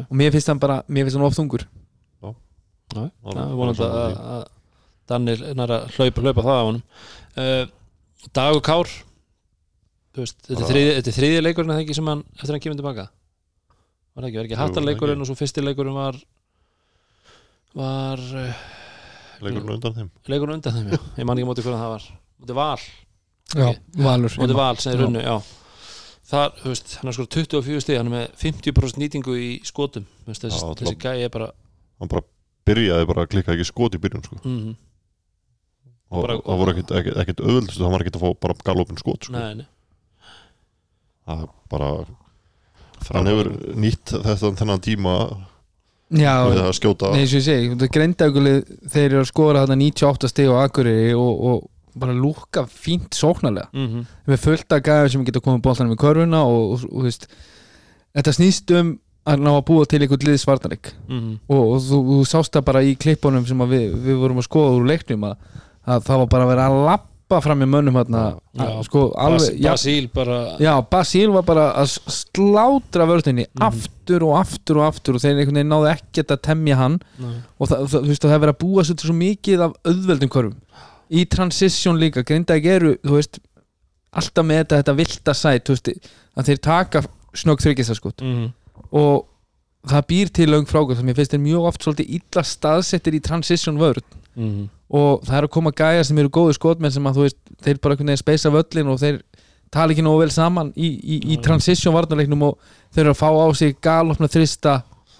Og mér finnst hann bara, mér finnst hann ofþungur Já, Já, vonandi að Danir nær að hlaupa, hlaupa það á honum. Uh, Dagur Kár þú veist, þetta er Bara- þriði, þetta er þriði leikurinn eða ekki sem hann, eftir hann kemur tilbaka? Var það ekki, var ekki hattarleikurinn og svo fyrsti leikurinn var var uh, leikurinn undan þeim. Leikurinn undan þeim, já, ég man ekki móti hvernig það var. Móti Val, Já, Valur móti Val sem er Já. runnu, já. Þar, þú veist, hann er sko 24 stig hann er með 50% nýtingu í skotum. Þú veist, þessi, Já, þessi gæi er bara hann bara byrjaði bara að klikka ekki skot í byrjun sko. mm og Bara- það voru ekkit öðvöld hann var ekkit að fá bara galopin skot sko. nei, nei. það er bara hann hefur nýtt þetta þennan tíma Já, við að skjóta Nei, eins og ég segi, þetta greindaugulið þeir eru að skora þarna 98 stig á Akureyri og, og bara lúka fínt sóknarlega Mm við fullt af gæðum sem geta komið bóltanum í körfuna og, og, og, þú veist, þetta snýst um að ná að búa til einhvern liðs varnarik -hmm. og, og þú, þú sást það bara í klippunum sem að við, við vorum að skoða úr leiknum að, að það var bara að vera að lappa fram í mönnum hérna, sko, Basíl bara já, Basíl var bara að slátra vörðinni Mhm. aftur og aftur og aftur og þeir einhvern veginn náðu ekkert að temja hann Nei. og það, það, veist, það hefur verið að búa sér svo mikið af auðveldum körfum í transition líka, Grindag eru þú veist, alltaf með þetta, þetta vilda sæt, þú veist, að þeir taka snögg þryggjastaskot Mhm. og það býr til löng frákvæð sem ég finnst er mjög oft svolítið illa staðsettir í transition vörð Mhm. Og það er að koma gæjar sem eru góðu skotmenn sem að þú veist, þeir bara einhvern veginn speysa völlin og þeir tala ekki nógu vel saman í, í, í transition varnarleiknum og þeir eru að fá á sig galopna þrista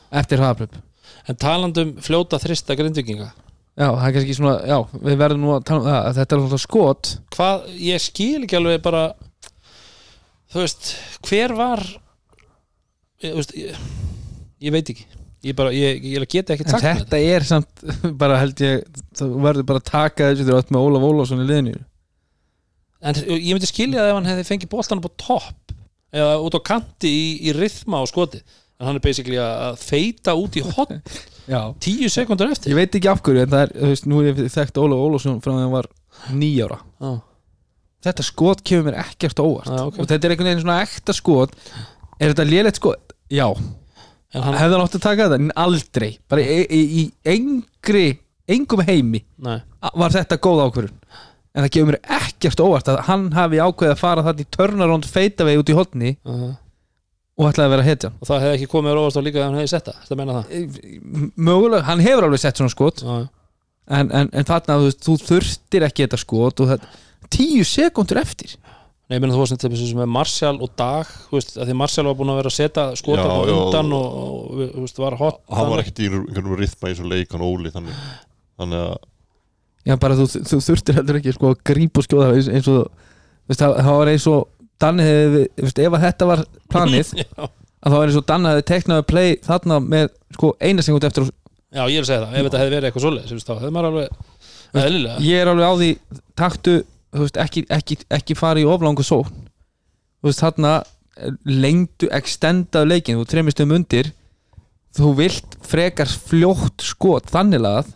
eftir haflöp En talandum fljóta þrista grindvikinga Já, það er kannski svona, já, við verðum nú að tala um það að þetta er alltaf skot. Hvað, ég skil ekki alveg bara Þú veist, hver var ég, veist, ég, ég veit ekki Ég bara, ég, ég ekkert en sagt með þetta er samt, bara held ég þú verður bara að taka þessu átt með Ólaf Ólafsson í liðinu. En ég myndi skilja það ef hann hefði fengið boltan upp á topp eða út á kanti í, í rithma á skoti en hann er basically að feita út í hot tíu sekundur eftir. Ég veit ekki af hverju, en það er, þú veist, nú er ég þekkt Ólaf Ólafsson frá því að hann var nýjára Já, Þetta skot kemur mér ekkert óvart. Já, ok. og þetta er einhvern veginn svona ekta skot. Er þetta lélegt skot? Já, hann, hefði hann átt að taka þetta? Aldrei, bara í, í, í engri, engum heimi nei, var þetta góð ákvörðun. En það gefur mér ekkert óvart að hann hafi ákveðið að fara þarna í törnarónd feitavegi út í hotni uh, og ætlaði að vera hetjan. Og það hefði ekki komið á óvast á líka ef hann hefði sett það, það? Mögulega, hann hefur alveg sett svona skot. Já, en, en, en þarna þú, þú þurftir ekki þetta skot og það, tíu sekundur eftir Nei, ég meina þú varst sem þessu með Marshall og Dag þú veist, að því Marshall var búin að vera að setja skota á undan og, og þú veist, var hot hann var ekkert í einhvern rithma í svo leik hann Óli þannig, þannig að já bara þú, þú þurftir heldur ekki sko að grípa og skjóða eins, eins og þú veist, það, það var eins og Danni hefði, þú veist, ef að þetta var planið að það var eins og Danni hefði teiknaði play þarna með sko eina sekund eftir og já, ég er að segja það, ef þetta hefði verið eitthvað svoleiðis þá hefði maður alveg eðlilega. ég er alveg á því taktu, veist, ekki, ekki, ekki fara í oflangu sókn. Þú veist, þarna lengdu, extendað leikin, þú tremist um undir þú vilt frekar fljótt skot þannig að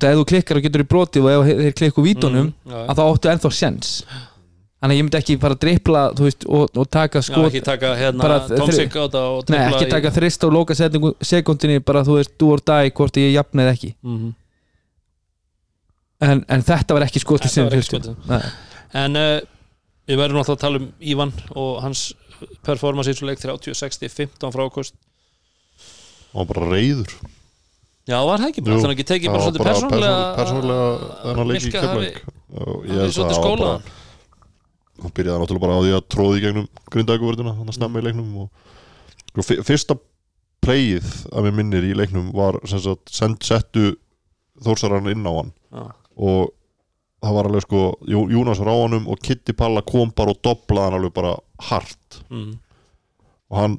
það ef þú klikkar og getur í broti og ef þeir klikku vítunum Mm, já, að þá áttu ennþá sens þannig að ég myndi ekki fara að drippla þú veist, og, og taka Já, skot ekki taka hérna Tomsik á og nei, ekki taka þrist á loka setningu, sekundinni bara þú veist, du or die, hvort ég jafna eða ekki. Mm -hmm. En, en þetta var ekki skotið. Nei. En uh, við verðum náttúrulega að tala um Ívan og hans performance í þessu leik 30, 60, 15 frákost hann var bara reyður Já, var það ekki? Bara, þannig ekki tekið bara Það svolítið persónulega þennan leik í Milka og hafi ég held svolítið að það var skóla bara hann byrjaði náttúrulega bara á því að tróði í gegnum grindækuvörðina, hann að snemma í leiknum og sko, fyr- fyrsta playið að mér minnir í leiknum var sem sagt, settu Þórsarann inn á hann. Já. Og það var alveg sko Jónas var á honum og Kitty Palla kom bara og doblaði hann alveg bara hart mm. og hann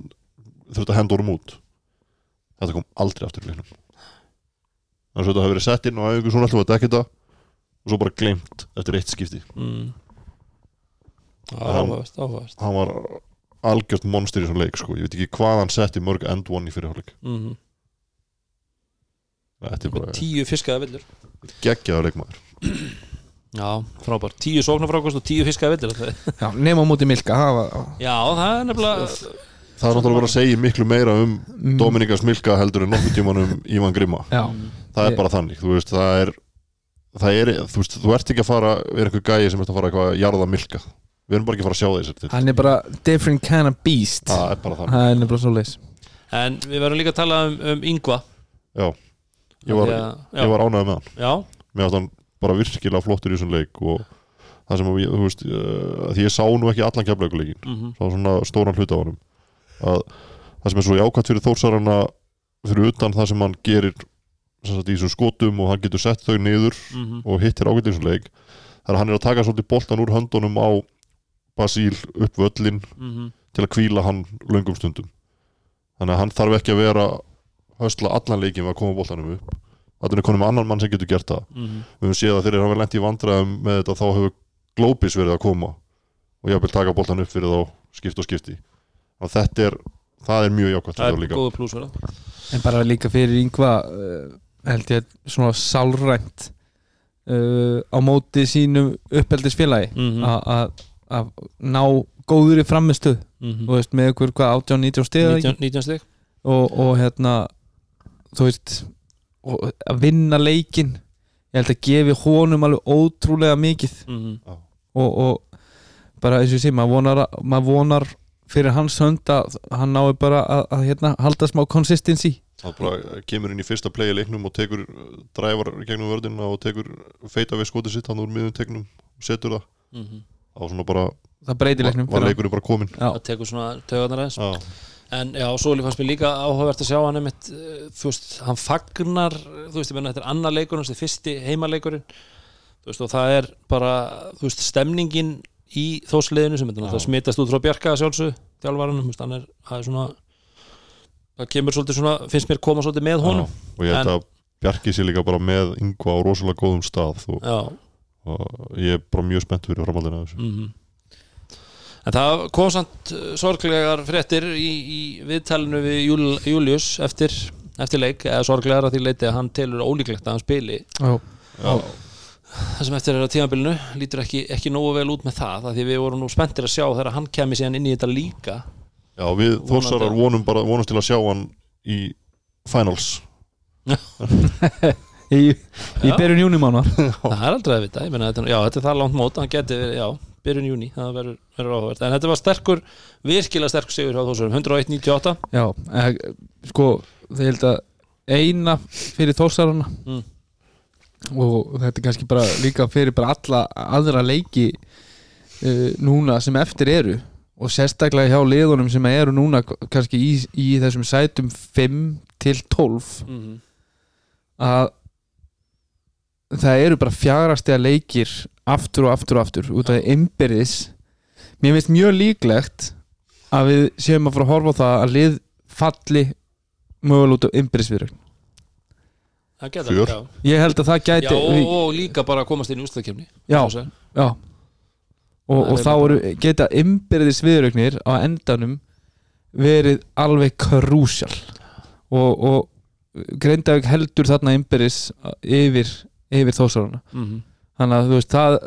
þurfti að henda honum út þetta kom aldrei aftur í leiknum þannig að þetta hafi verið sett inn og æfingu svona alltaf að dekka þetta og svo bara glemt eftir eitt skipti Mm. Áhugavert, áhugavert hann var algjört monster í svona leik sko. ég veit ekki hvað hann setti mörg end one í fyrirháleik mm. Tíu fiskaða villur. Geggjaður leikmaður. Já, frábær, tíu sóknarfrákost og tíu fiskaða villur Já, nema á móti Milka var, Já, það er nefnilega það er náttúrulega bara að segja miklu meira um mm, Dominika Smilka heldur en nokkuð tíman um Ívan Grimma. Já, það er bara þannig, þú veist, það er það er, þú veist, þú ert ekki að fara er einhver gæi sem ert að fara eitthvað að jarða Milka. Við erum bara ekki að fara að sjá þessar til hann er bara different kind of beast. Það er bara þannig, er En við verðum líka að tala um, um Yngva já ég var, var ánægð með hann. Já, mér átt hann bara virkilega flottur í þessum leik og það sem, ég, þú veist, uh, því ég sá nú ekki allan keflaugleikin mhm, sá svona stóran hluta á að það sem er svo jákvæmt fyrir Þórsarana fyrir utan það sem hann gerir sem sagt, í þessum skotum og hann getur sett þau niður mhm, og hittir ágætt í þessum leik þar hann er að taka svolítið boltan úr höndunum á Basíl upp völlin mhm. til að kvíla hann löngum stundum. Þannig að hann þarf ekki að vera höstla allan leikin við að koma boltanum upp. Þannig er konum annan mann sem getur gert það. Mhm. við höfum séð að þegar hann verið lent í vandræðum með þetta þá hefur Glóbis verið að koma og ég vil taka boltan upp fyrir þá skipt og skipti. Og þetta er, það er mjög jákvæmt Það er líka. góða plús verða En bara líka fyrir yngva uh, held ég svona sálrænt uh, á móti sínu uppeldisfélagi Mhm. a- að að ná góður í framistuð Mhm. þú veist, með ykkur hvað 18-19 stiga 19 19 stig. Og, og hérna þú veist og að vinna leikin ég held að gefi honum alveg ótrúlega mikið. Mhm. og, og bara eins og ég sé, maður vonar, að- maður vonar fyrir hans hönd að hann nái bara að, að hérna, halda smá consistency. Það bara kemur inn í fyrsta play í leiknum og tekur dræfar gegnum vördina og tekur feita við skotið sitt hann úr miðum tegnum og setur það. Mhm. á svona bara, það breytir leiknum var leikurinn bara komin hann. það tekur svona tögarnar aðeins. Já, En já, svo fannst mér líka áhugavert að sjá hann einmitt, eh, þú veist, hann fagnar þú veist, ég menna, þetta er annar leikurinn þetta er fyrsti heimaleikurinn. Þú veist, og það er bara, þú veist, stemningin í þósliðinu sem þetta smitast út frá Bjarka sjálfsög þjálfaranum, þú veist, hann er, það er svona það kemur svolítið svona, finnst mér koma svolítið með honum. Já, og ég held að Bjarki sé líka bara með yngva á rosalega góðum stað og, og ég er bara mjög spennt fyrir framhaldina af þessu. Mhm En það kom samt eh, sorglegar fréttir í, í viðtalinu við Júl, Július eftir, eftir leik, eða sorglegar að því leiti að hann telur ólíklegt að hann spili. Já. Já, það sem eftir er á tímabilinu lítur ekki, ekki nógu vel út með það af því við vorum nú spenntir að sjá þegar hann kemi síðan inn í þetta líka. Já við þórsarar vonum bara vonumst til að sjá hann í finals. Í, í Já. byrjun júnimánar það er aldrei að vita, ég meina þetta, já, þetta er það langt mót hann geti verið, já, byrjun júni það verður, verður áhugavert, en þetta var sterkur virkilega sterkur sigur hjá þósurum 101.98 já, eh, sko það held að eina fyrir þósarana Mm. og þetta er kannski bara líka fyrir bara alla aðra leiki uh, núna sem eftir eru og sérstaklega hjá liðunum sem eru núna kannski í, í þessum sætum 5 til 12 mm að það eru bara fjagrastega leikir aftur og aftur og aftur út af innbyrðis. Mér finnst mjög líklegt að við séum að fara að horfa á það að lið falli mögulega út af já, ég held að það já gæti og, og líka bara að komast inn í ústakefni já, já. Og, og þá eru, geta innbyrðisviðrögnir á endanum verið alveg krúsjál. Og, og Grindavík heldur þarna innbyrðis yfir, yfir þósarana mm þannig að þú veist það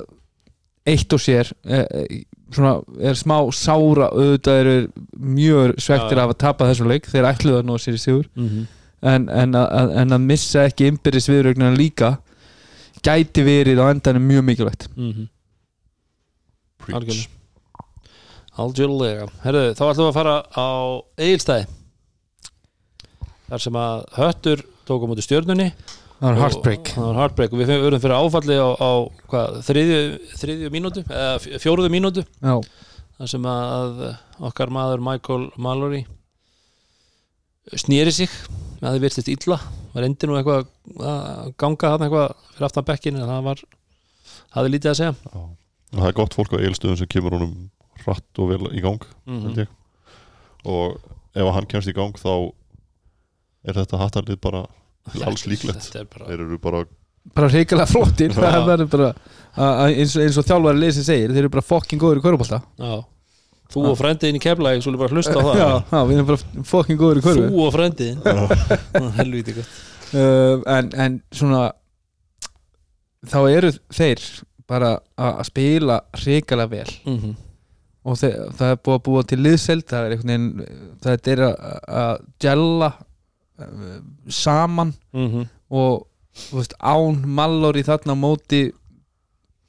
eitt og sér er, svona, er smá sára auðvitað eru mjög svektir Já. af að tapa þessu leik þeir ætluðu að ná sér í sigur -hmm. en, en, að, en að missa ekki innbyrðis viðrögnina líka gæti verið á endanum mjög mikilvægt Mm -hmm. Preach. Algjörlega. Herðu, þá ætlum við að fara á Egilstæði þar sem að Höttur tók á móti stjörnunni það var Og- heartbreak. það var heartbreak. Og við verðum fyrir áfalli á, á hvað, þriðju, þriðju mínútu eða fjóruðu mínútu. Já, þar sem að okkar maður Michael Mallory snýri sig. Að þið virtist illa. Var endur nú eitthvað að ganga hann eitthvað fyrir aftan bekkin en það var hafði lítið að segja. Já. og það er gott fólk á eilstöðum sem kemur honum hratt og vel í gang mm held ég. Og ef hann kemst í gang þá er þetta hattarlið bara alls líklegt. þeir eru bara bara reykjala flottir. Bara eins, og- eins og þjálfari leysi segir þeir eru bara fucking góður í körubólta já. þú og frendiðin í keflæg svo bara hlusta á það. Já, já, við erum bara fucking góður í körubólta þú og frendiðin helviti gott. Uh, en, en svona þá eru þeir bara að spila hrikalega vel. Mm -hmm. og þeir, það er búið að búa til liðseld það er einhvern veginn það er að, uh, saman Mm -hmm. og veist, án Mallor í þarna móti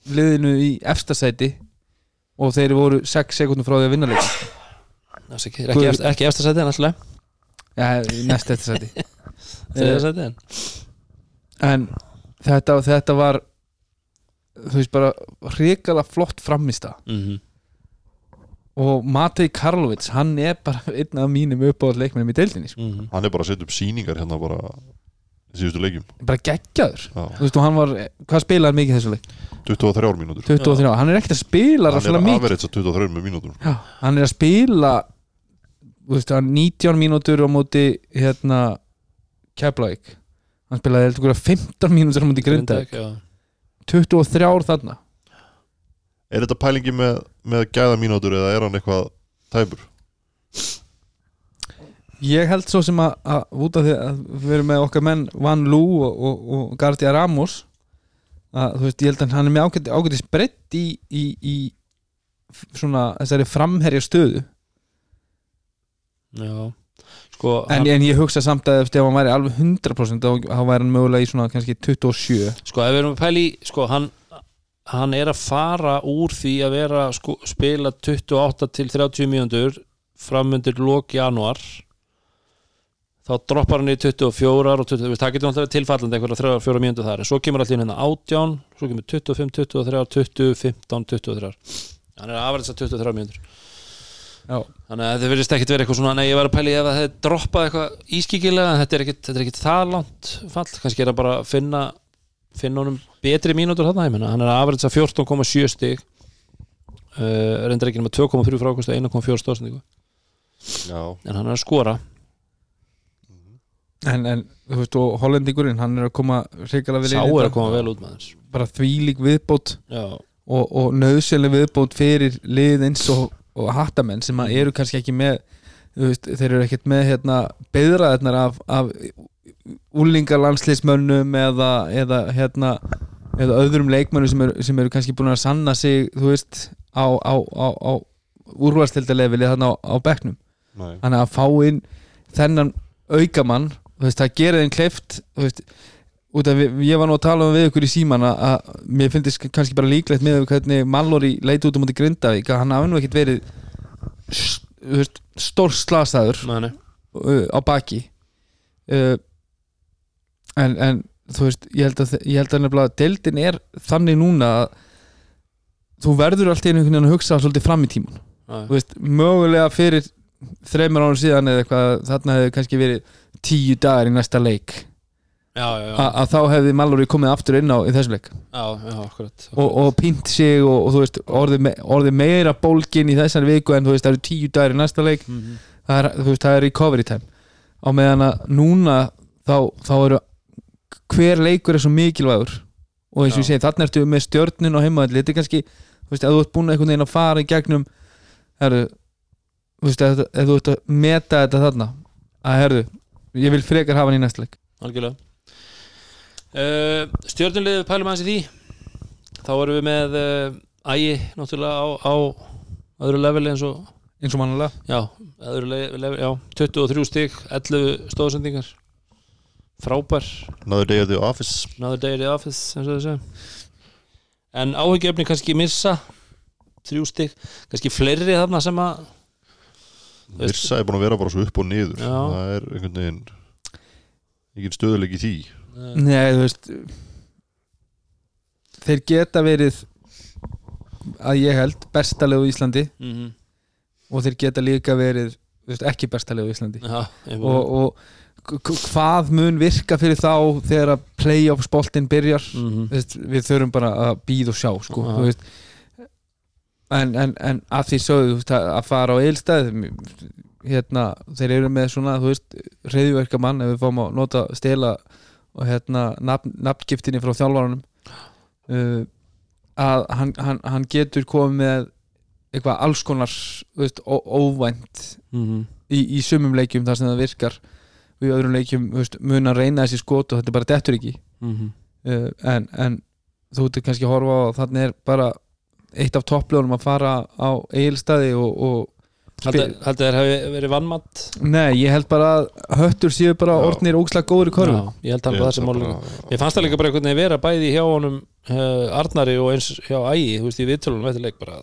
liðinu í efstasæti og þeir voru 6 sekundum frá því að vinna leik ekki, ekki, efst, ekki eftir sæti en alltaf ja, næst efstasæti en en þetta, þetta var þú veist bara hrikalega flott framista mm -hmm. Og Matei Karlovits hann er bara einn af mínum uppáðað leikmennum í deildinni sko. Mm -hmm. hann er bara að setja upp sýningar hérna bara í síðustu leikjum. Bara geggjaður. Já. þú veist og hann var, hvað spilaði hann mikið þessu leik? 23 mínútur. 23, hann er ekkert að spila hann er rosalega að mikið. average að 23 með mínútur. Já, hann er að spila þú veist, hann 19 mínútur á móti hérna Keflavík. Hann spilaði heldur ykkur 15 mínútur á móti Grindavík. 23 ár þarna er þetta pælingi með, með gæða mínútur eða er hann eitthvað tæpur? Ég held svo sem að, að út af því að við erum með okkar menn Van Lú og, og, og Gardia Ramos að, þú veist, ég held að hann er með ágæti, ágæti spredd í, í, í svona þessari framherja stöðu Já, sko en, hann, en ég hugsa samt að ef hann væri alveg 100% þá þá væri hann mögulega í svona kannski 27 sko ef við erum að pæli sko hann hann er að fara úr því að vera sko, spila 28 til 30 mínútur framundir lók januar þá droppar hann í 24 og 20, veist, það getur alltaf tilfallandi einhverja 3-4 mínútur þar en svo kemur allir hérna 18 svo kemur 25, 23, 20, 15, 23 hann er að afræðsa 23 mínútur. Já, þannig að þetta verðist ekkit verið eitthvað svona nei ég var að pæli ef að þetta droppað eitthvað ískikilega en þetta er er ekkit það langt fall, kannski er það bara að finna finna honum betri mínútur þarna ég menna, hann er að afrætsa 14,7 stig. Uh, reyndar ekki nema 2,3 frákvæmst og 1,4 stóðsendingu Já, en hann er að skora. En, en þú veist, og hollendingurinn hann er að koma hrikalega vel sá inn í er þetta. að koma vel út með þess bara þvílík viðbót já, og, og nöðsynlega viðbót fyrir lið eins og, og hattamenn sem að eru kannski ekki með þú veist, þeir eru ekkert með hérna, beðraðarnar af, af úlingalandsliðsmönnum eða, eða hérna eða öðrum leikmönnum sem eru, sem eru kannski búin að sanna sig þú veist á, á, á, á úrvalstildalefili þarna á, á bekknum. Nei. Þannig að fá inn þennan aukamann veist, það gerir þeim kleift veist, við, ég var nú að tala um við ykkur í síman að, að mér finnst kannski bara líklegt með hvernig Mallory leit út um út í Grindavík að hann hafi nú ekkert verið s- þú veist, stór slasaður uh, á baki. Uh, en, en þú veist, ég held að, ég held að nefnilega deildin er þannig núna að þú verður alltaf einhvern veginn að hugsa svolítið fram í tíman já, þú veist, mögulega fyrir þreymur ánum síðan eða eitthvað þarna hefði kannski verið tíu dagar í næsta leik. Já, já, já, að þá hefði Mallory komið aftur inn á í þessum leik. Og, og pínt sig og, og þú veist orðið, me, orðið meira bólgin í þessari viku en þú veist það eru tíu dagar í næsta leik. Mhm. það er, þú veist, það er recovery time. Á meðan að núna þá, þá eru hver leikur er svo mikilvægur. Og eins og ég segi, þarna ertu með stjörnun og heimaðalli, þetta er kannski þú veist, ef þú ert búin einhvern veginn að fara í gegnum herru þú veist, ef þú ert að meta þetta þarna að herru, ég vil frekar hafa hann í næsta leik. Algjörlega. Uh, stjórnulegðu pælum aðeins í því. Þá erum við með uh, ægi náttúrulega á, á öðru leveli eins og eins og mannulega já, öðru leveli, já 23 stig, 11 stóðsendingar frábær. Another day at the office. Another day at the office eins og þessu en áhyggjöfni kannski missa þrjú stig, kannski fleiri þarna sem að Virsa er búin að vera bara svo upp og niður. Já. Það er einhvern veginn ekki stöðuleik í því. Nei, þú veist þeir geta verið að ég held bestalegu í Íslandi. Mm og þeir geta líka verið þú veist, ekki bestalegu í Íslandi. Já, og, og hvað mun virka fyrir þá þegar að playoffs boltinn byrjar? Mm Þú veist, við þurfum bara að býða og sjá sko, þú veist. En, en, en að því sögðu að, fara á eilstæð hérna, þeir eru með svona þú veist, reyðverka mann ef við fáum að nota stela og hérna nafn, nafngiftinni frá þjálfaranum uh, að hann, hann, hann getur komið með eitthvað alls konar veist, óvænt -hmm. í, í sumum leikjum þar sem það virkar og í öðrum leikjum veist, mun að reyna þessi skot og þetta bara dettur ekki. Mm uh, en, en þú ert kannski að horfa á að þannig er bara eitt af toppljónum að fara á eigilstaði og, og haldið þeir hafi verið vannmatt nei, ég held bara að höttur séu bara Já. orðnir ógslag góður í körfu. Já, ég held að Ég það sem bara- Mér fannst það líka bara einhvern veginn vera bæði hjá honum uh, Arnari og eins hjá Ægi þú veist, í viðtölunum þetta leik bara.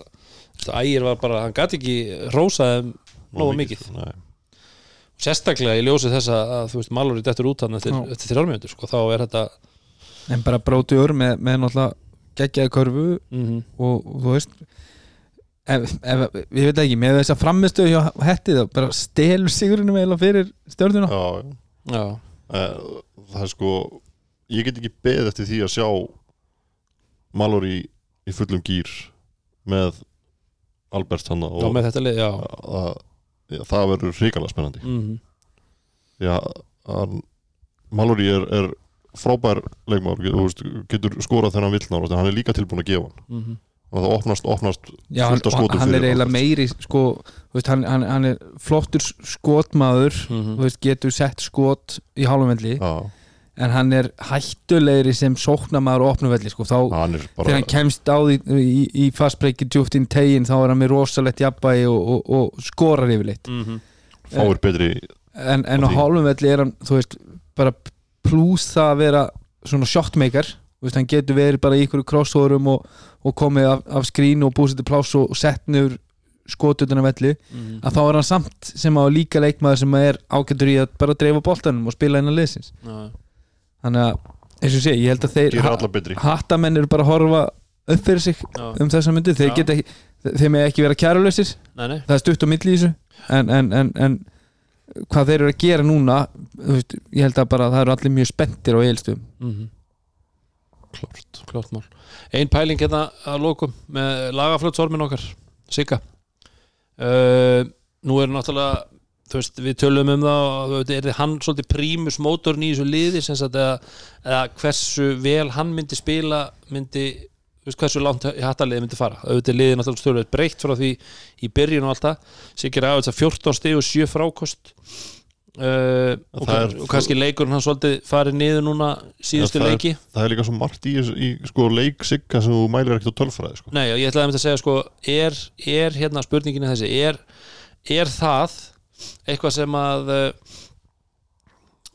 Ægir var bara, hann gæti ekki rósaði nógu mikið. Nei. Sérstaklega í ljósi þess að, þú veist, Mallory dettur út hann eftir, Já. eftir þrjálmjöndur sko, þá er þetta en bara brótiður með, með náttúrulega geggjaði körfu mm og, og þú veist ef, ef, ég veit ekki, með þess að framistu hjá hetti þá bara stelur sigurinn eiginlega fyrir stjórnuna Já, já. Já, Eh, það er sko ég get ekki beðið eftir því að sjá Mallory í fullum gýr með Albert hann já og með þetta lið, já að, já, það verður hrikalega spennandi. Mm Já, hann, Mallory er, er frábær leikmaður, getur, þú veist, getur skorað þegar hann vill náður, hann er líka tilbúin að gefa hann. -hmm. og það opnast, opnast Já, hann, fullt af og skotum hann er fyrir eiginlega meiri sko, þú veist, hann, hann, hann er flottur skotmaður Mhm. þú veist, getur sett skot í hálfumvelli Já, en hann er hættulegri sem sóknamaður og opnuvelli sko, þá hann er þegar bara hann kemst á því í, í fastbreaki djúft inn tegin þá er hann með rosalegt jafnbæi og, og, og skorar yfirleitt. Mm fáir betri en, en á Á því. hálfum velli er hann þú veist, bara plús það að vera svona shotmaker veist, hann getur verið bara í ykkur crossoverum og, og komið af, af skrín og búið sér til pláss og, sett niður skotutuna velli. Mhm. að þá er hann samt sem á líka leikmaður sem er ágættur í að bara dreifa boltanum og spila innan liðsins. Já, þannig að, eins og sé, ég held að þeir hattamenn eru bara að horfa upp fyrir sig já, um þessa myndi þeir geta ekki, þeir með ekki vera kærulausir. Nei, nei. Það er stutt á milli í þessu. En, en, en, en hvað þeir eru að gera núna þú veist, ég held að bara það eru allir mjög spenntir á eilstum mm klart Klart mál. Ein pæling hérna að lókum með lagaflötsormin okkar Sigga. Uh, Nú er náttúrulega þú veist, við tölum um það er þið hann svolítið prímus mótorn í þessu liði sem sagt eða, eða hversu vel hann myndi spila myndi, þú veist, hversu langt hattaliði myndi fara, auðvitað er liðið náttúrulega stjórnveit breytt frá því í byrjun og allt það. Aðeins að 14 stig og 7 frákost. Uh, og, er- og kannski leikurinn hann svolítið farið niður núna síðustu Já, það er- leiki. það er líka svo margt í, í sko, leik sigga sem þú mælir ekkert á tölfræði sko. Nei, og ég ætlaði að að segja sko er, er hérna eitthvað sem að uh,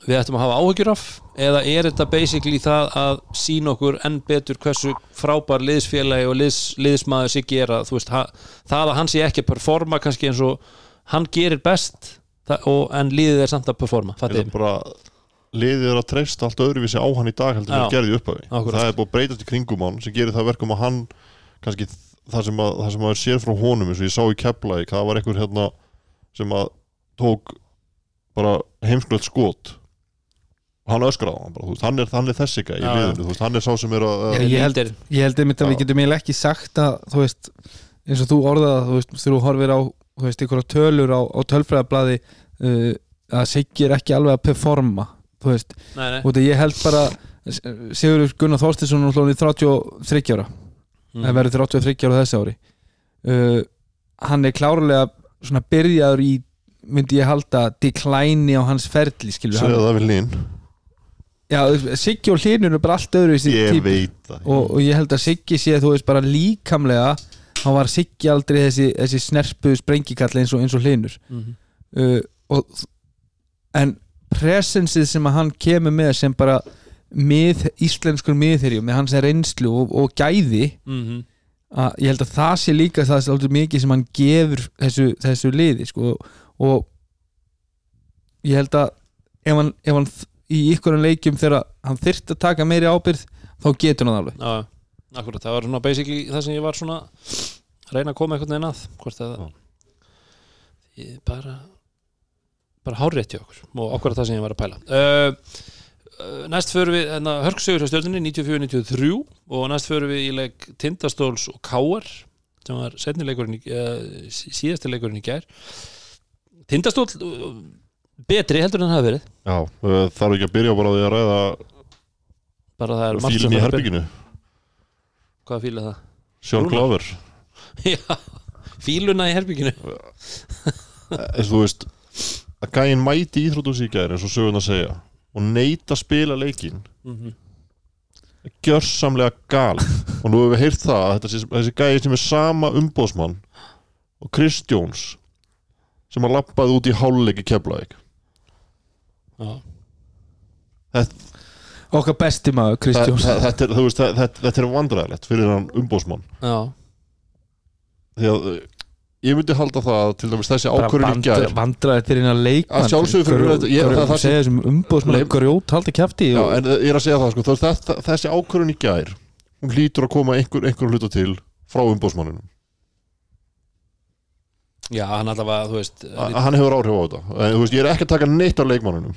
við ættum að hafa áhyggjur af eða er þetta basically það að sína okkur enn betur hversu frábær liðsfélagi og liðs, liðsmaður sig gera, veist, það að hann sé ekki að performa kannski eins og hann gerir best og, en liðið er samt að performa, Það er bara liðið er að treysta allt öðruvísi á hann í dag heldur en Já. það gerði Akkúrat. það er búið að breytast í kringum hann sem gerir það verkum að hann kannski það sem að, það sem að er sér frá honum eins og ég sá í Keflæk það var einhver hérna sem að tók bara heimskulegt skot. Og hann öskraði á hann bara, þú veist, hann er, hann er þessi gæi veist, hann er sá sem er að, ég ég held einmitt að við getum eiginlega ekki sagt að þú veist, eins og þú orðaða þú veist, þú horfir á, þú veist, ykkur tölur á, á tölfræðablaði uh, að Siggi er ekki alveg að performa þú veist, Nei, nei, og þetta ég held bara Sigurður Gunnar Þorstinsson er hlóðin í 33 ára mm. það verður 33 ára þessi ári. Uh, hann er klárlega svona byrjaður í myndi ég halda deklæni á hans ferli segja það við lín já, Siggi og Hlinur er bara allt öðru í ég típ. veit það og, og ég held að Siggi sé þú veist bara líkamlega hann var Siggi aldrei þessi, þessi snerpu sprengikall eins og, eins og Hlinur mm. uh, og, en presensið sem að hann kemur með sem bara mið, íslenskur miðherjum með hans reynslu og, og gæði Mm að ég held að það sé líka það svolítið mikið sem hann gefur þessu, þessu liði sko, og ég held að ef hann, ef hann í ykkurum leikjum þegar hann þyrft að taka meiri ábyrð þá getur hann alveg. Já, akkurat, það var svona basically það sem ég var svona að reyna að koma einhvern veginn að hvort að Já. ég bara bara hárétt hjá okkur og akkurat það sem ég var að pæla. Uh, uh, næst förum við hérna, hörksögur hjá stjórninni 94-93 og næst förum við í leik Tindastóls og Káar sem var setni leikurinn í, uh, síðasti leikurinn í gær Tindastól uh, betri heldur en það hafi verið. Já, uh, þarf ekki að byrja bara því að ræða bara það er fílinn í herbygginu hvað fíla það? Sjón Rúnar. Glover. Já, fíluna í herbygginu eins og þú veist að gæinn mæti íþrótús í gæri eins og sögurnar segja og neita að spila leikin mm gjörsamlega gal. Og nú hefur við heyrt það að sé- þessi gæði sem er sama umbóðsmann og Chris Jones sem að lappaði út í háluleiki keflaðik Já, okkar besti maður Kristjón þetta, er- það- þetta, þetta er vandræðilegt fyrir hann umbóðsmann já. Því að uh, ég myndi halda það að til dæmis þessi ákvörðin gær vandraði til hérna leikmann. Að sjálfsögðu fyrir þetta- ég- það sem- segja þessum umbóðsmann Leik- grjót haldi kæfti Já, en ég er að segja það sko, þetta, þessi ákvörðin í gær hún hlýtur að koma einhver, einhver hluta til frá umbóðsmanninum Já, hann allavega, þú veist að hann hefur áhrif á þetta. En, veist, ég er ekki að taka neitt af leikmanninum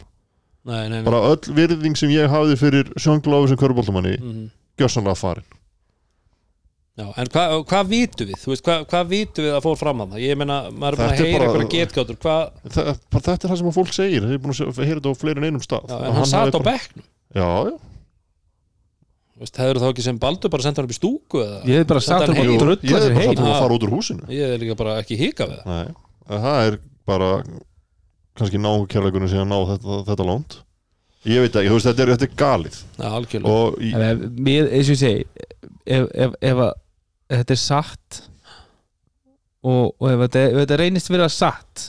Nei, nei, nei. Bara öll virðing sem ég hafði fyrir sjöngláfi sem köruboltamanni mm gjörsanlega farin. Já, en hvað hva vitum við? Veist, hvað hva vitum við að fór fram að það? Ég meina, maður er búin að heyra bara- eitthvað getgátur. Hvað, Þa, bara þetta er það sem að fólk segir. Ég er búin að heyra þetta á fleiri en einum stað. Já, en hann satt hafi á bara- bekknum. Já, já, Þú veist, hefur þá ekki sem Baldur bara sendt hann upp í stúku eða? Ég hef bara Senda sagt hann hann að Jú, drulla ég sér bara heim satt að fara út úr húsinu. Ég er líka bara ekki hika við það. Nei, en það er bara kannski sem að ná þetta, þetta lónt ég veit ekki, þú veist, þetta er, þetta er galið. Já, algjörlega. Og En ef- Við, eins og ég segi ef, ef, ef, að, ef þetta er satt og, og ef, þetta, ef þetta reynist vera satt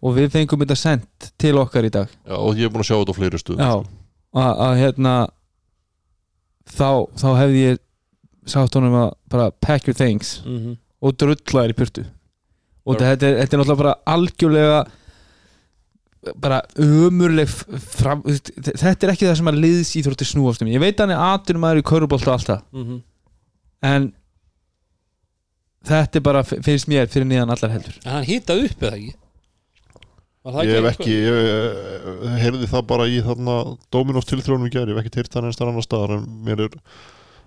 og við fengum þetta sendt til okkar í dag. Já, og ég er búin að sjá þetta á fleiri stuð Já, að, að hérna þá, þá hefði ég sagt honum að bara pack your things Mhm. og drullaðir í purtu og Já. þetta, er, þetta er náttúrulega bara algjörlega bara ömurleg fram, þetta er ekki það sem að liðs íþrótti snúast um ég veit að hann er atunum aður í körubolt og allt það Mhm. en þetta er bara finnst mér fyrir nýjan allar heldur En hann hýtaði upp eða ekki ég hef ekki, ég eh, heyrði það bara í þarna Dominos tilþrónum í gær, ég hef ekki heyrt það þar annar staðar en mér er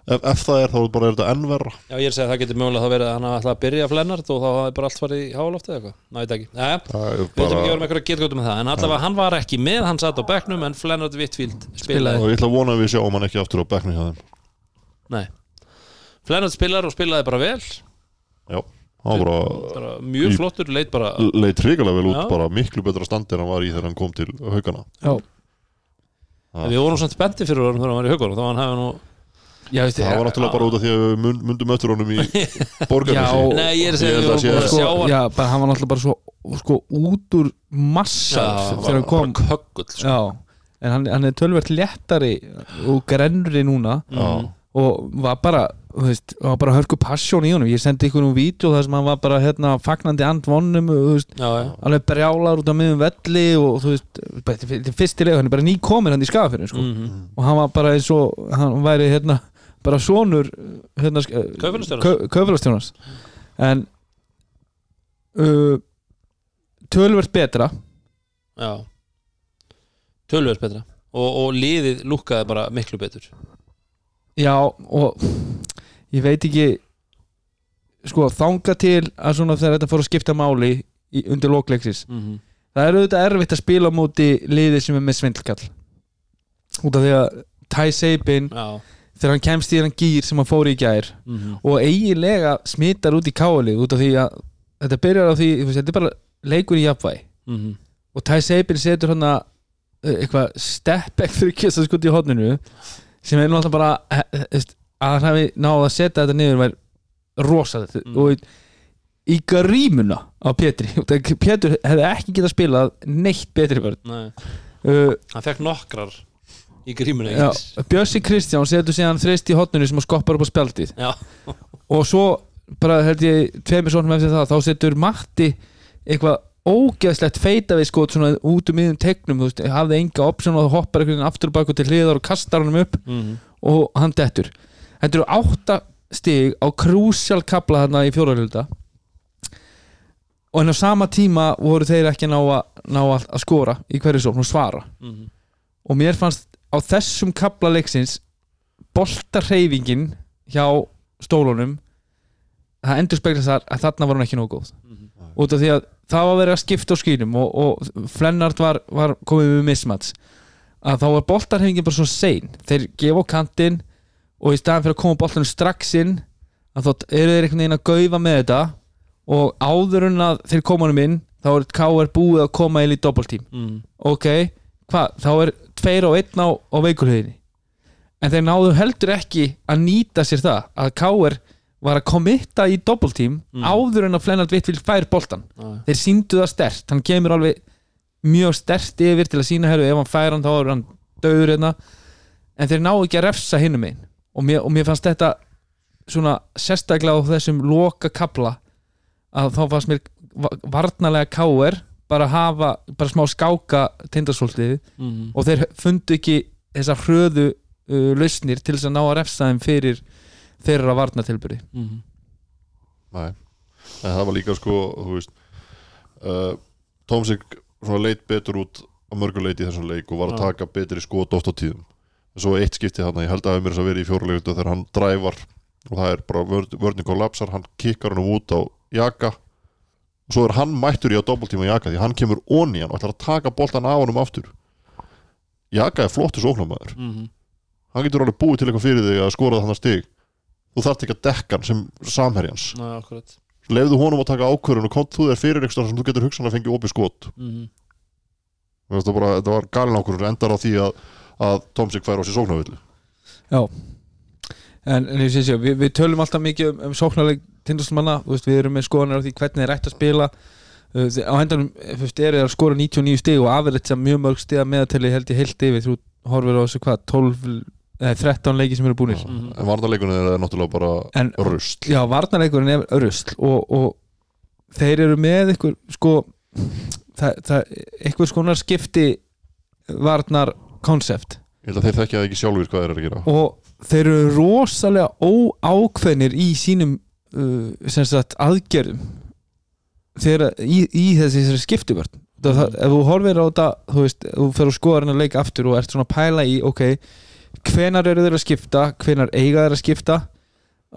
ef, ef það er þá bara er þetta enn verra. Já, ég er að segja að það getur mögulega þá verið að hann alltaf að byrja flennart og þá hafi bara allt farið í hálóftið eitthvað. Ég veit ekki. Er Við veitum ekki að vera með eitthvað getgóttum með það En allavega hann var ekki með, hann satt á bekknum En Flennard Whitfield Spilaði. og ég ætla að vona að við sjáum hann ekki aftur á bekknu hjá þeim. Nei. Flennard spilaði og spilaði bara vel. Já, bara bara Mjög Í- flottur, leit bara leit hrikalega vel út, Já. bara miklu betra standi en hann var í þegar hann kom til haugana. Við vorum svona spendi fyrir honum þegar hann var í haugunum Þá hann hefði nú já, veist, það var náttúrulega bara út af því að við mun- mundum öttur honum í borgarnesi Já. Nei, ég er að segja Ég við að vorum að sko, hann já, bara, hann var náttúrulega bara svo sko, út úr massa þegar hann kom köggull sko. já, en hann, hann er tölvert léttari og grennri núna Já. og var bara þú veist, var bara hörku passjón í honum. Ég sendi ykkur um vídeo þar sem hann var bara hérna, fagnandi já alveg brjálar út á miðum velli og þú veist, þetta er- fyrstilega hann er bara nýkomin hann í skafafyrir sko. Mhm. og hann var bara eins og hann væri hérna bara sonur hérna, kaufélagstjónars en uh, tölvert betra. Já. Tölvöld betra. Og, og liðið lúkkaði bara miklu betur. Já og ég veit ekki sko þanga til að svona þegar þetta fór að skipta máli í, undir lokleiksis mm -hmm. það er auðvitað erfitt að spila á móti liðið sem er með svindlkall út af því að Ty Sabin Já þegar hann kemst í hann gýr sem hann fór í gær mm -hmm. og eiginlega smittar út í káalið út af því að þetta byrjar á því þetta er bara leikur í jafnvægi Mhm. og Ty Sabin setur hann að eitthvað step back fyrir kissa skot í hodninu sem er náttúrulega bara eh, eh, að hann hafi náð að setja þetta niður var rosa Mm. og í grímuna á Pétri Pétur hefði ekki getað spilað neitt betri vörð Nei. Uh, Hann fekk nokkrar í grímuna já, Bjössi Kristján setur síðan þreist í hodninu sem skoppar upp á spjaldið. Og svo bara held ég tveimur svonum eftir það þá setur Matti eitthvað ógeðslegt feita við skot svona út um miðum tegnum þú veist, hafði enga option og hoppar einhvern veginn aftur og bak og til hliðar og kastar honum upp Mm og hann dettur þetta eru átta stig á krúsjál kapla þarna í fjóralölda og en á sama tíma voru þeir ekki ná að, ná að, að skora í hverju sókn og svara. -hmm. og mér fannst á þessum kapla leiksins boltarreyfingin hjá stólunum það endur spekla þar að þarna var hún ekki nógu góð. Mhm. út af því að það var verið að skipta á skýnum og, og Flennart var, var komið með mismats. Að þá var boltarhefingin bara svo sein. Þeir gefa á kantinn og í staðan fyrir að koma boltanum strax inn að þá eru þeir einhvern veginn að gaufa með þetta og áður en að þeir koma honum inn þá er K.R. búið að koma inn í doppeltím Mm. ok, hvað, þá er tveir og einn á, á veikulhiðinni en þeir náðu heldur ekki að nýta sér það að K.R. var að komitta í doppeltím Mm. áður en að Flennart Vittvill fær boltan Já, þeir síndu það stert, hann kemur alveg mjög stert yfir til að sína herru ef hann fær hann þá er hann döður hérna en þeir náðu ekki að refsa hinnum einn og mér, og mér fannst þetta svona sérstaklega á þessum loka kapla að þá fannst mér va- varnarlega káir bara hafa, bara smá skáka tindarsóltið Mhm. og þeir fundu ekki þessar hröðu uh, lausnir til þess að ná að refsa þeim fyrir þeirra varnatilbyrði Mhm. Nei, en það var líka sko þú veist uh, Tómsik svona leit betur út á mörguleiti í þessum leik og var að taka betri skot oft á tíðum svo eitt skipti þarna, ég held að mér þess að vera í fjórulegutu þegar hann dræfar og það er bara vörn, vörning og lapsar, hann kikkar hann út á jaka. Og svo er hann mættur í að doppeltíma jaka því hann kemur onni hann og ætlar að taka boltan af honum aftur. Jaka er flottur sóknarmæður Mhm. hann getur alveg búið til eitthvað fyrir þig að skora þannig stig. Þú þarft ekki að dekka hann sem samherjans. Leiðu honum að taka ákvörðun og kont þú þér fyrir eitthvað sem þú getur hugsanlega að fengið opið skot. Mér finnst það var galin ákvörður endar á því að, að Tomsik fær á sér sóknarvillu Já. En, en ég sé sér, við, við tölum alltaf mikið um, um sóknarleik veist, við erum með skoðanir á því hvernig þeir ætti að spila. Uh, á hendanum, eru þeir að skora 99 stig og afrætt sem mjög mörg stig að meðatali held ég heilt yfir, þú horfir á þessu hvað 12, eða 13 leiki sem eru búnir. Mhm. En varnarleikunni er náttúrulega bara rusl. Já, varnarleikurinn er rusl og, og þeir eru með ykkur sko það, það, ykkur skonar skipti varnar konsept Ég held að þeir þekkja ekki sjálfur hvað þeir eru að gera. Og þeir eru rosalega óákveðnir í sínum uh, sagt aðgerðum. Þegar í, í þessi, skiptuvörn það, ef þú horfir á þetta þú þú fer að skoða hérna leik aftur og ert svona að pæla í, ok hvenar eru þeir að skipta, hvenar eiga þeir að skipta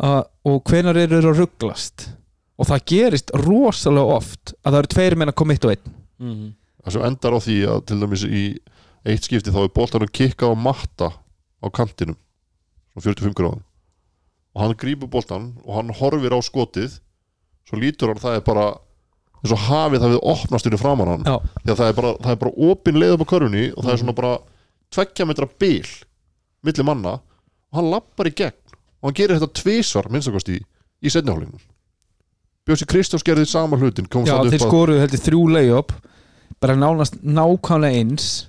uh, og hvenar eru þeir að rugglast. Og það gerist rosalega oft að það eru tveir menn að koma eitt og einn. Mhm. Það sem endar á því að til dæmis í eitt skipti þá er boltanum kikka á matta á kantinum svona 45 gráðum. Og hann grípur boltan og hann horfir á skotið svo lítur hann það er bara eins og hafið það við opnast inn í framan hann. Já. því að það er bara, það er bara opin leið upp á körfunni og það er svona bara tveggja metra bil milli manna og hann lappar í gegn. Og hann gerir þetta tvisvar minnstakosti í, setnihálingum Bjósi Kristofs gerði sama hlutin Já, þeir skoruðu heldur þrjú layup. Bara nánast nákvæmlega eins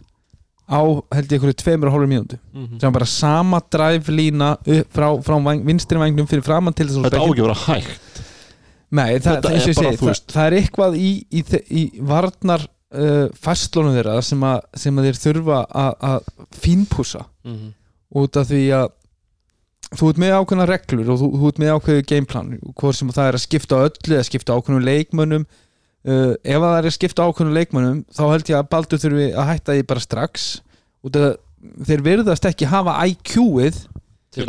á held ég einhverju tveimur og hálfur mínútu. Mhm. sem bara sama dræflína frá, frá væng, vinstri vangnum fyrir framann til þess að Þetta á ekki að hægt. Nei, það, það, er bara, þú það, það er eitthvað í, í, í varnar uh, fastlónum þeirra sem, að, sem að þeir þurfa að, fínpúsa Mhm. út af því að þú ert með ákveðna reglur og þú, þú ert með ákveðu gameplan hvort sem það er að skipta öllu eða skipta ákveðnum leikmönnum uh, ef það er skipta á ákveðnum leikmönnum þá held ég að Baldur þurfi að hætta því bara strax. Út af þeir virðast ekki hafa IQ-ið til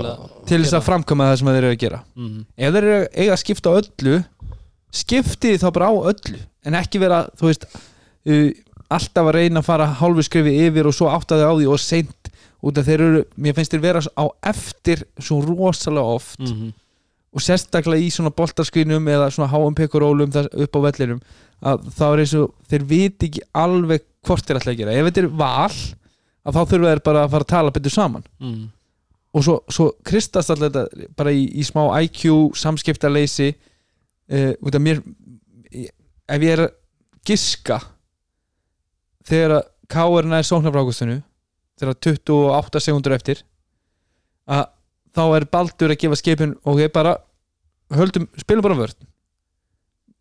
til þess að framkama það sem þeir eru að gera. Mhm. ef þeir eru eiga að skipta á öllu skiptið þá bara á öllu. En ekki vera, þú veist uh, alltaf að reyna að fara hálfu skrifi yfir og svo áttaði á því og seint. Út af þeir eru, mér finnst þeir vera á eftir svo rosalega oft. Mhm. og sérstaklega í svona boltarskrinum eða svona þar- upp á vellinum að þá er eins og þeir viti ekki alveg hvort þeir ætla að gera ef þetta er val að þá þurfa þeir bara að fara að tala betur saman Mhm. og svo, svo kristast alltaf þetta bara í, í smá IQ samskiptaleysi uh, út af mér ef ég er að giska þegar að K.R. nær sóknarfrákustinu þegar 28 sekundur eftir að þá er Baldur að gefa skipin og ég bara höldum, spilum bara vörn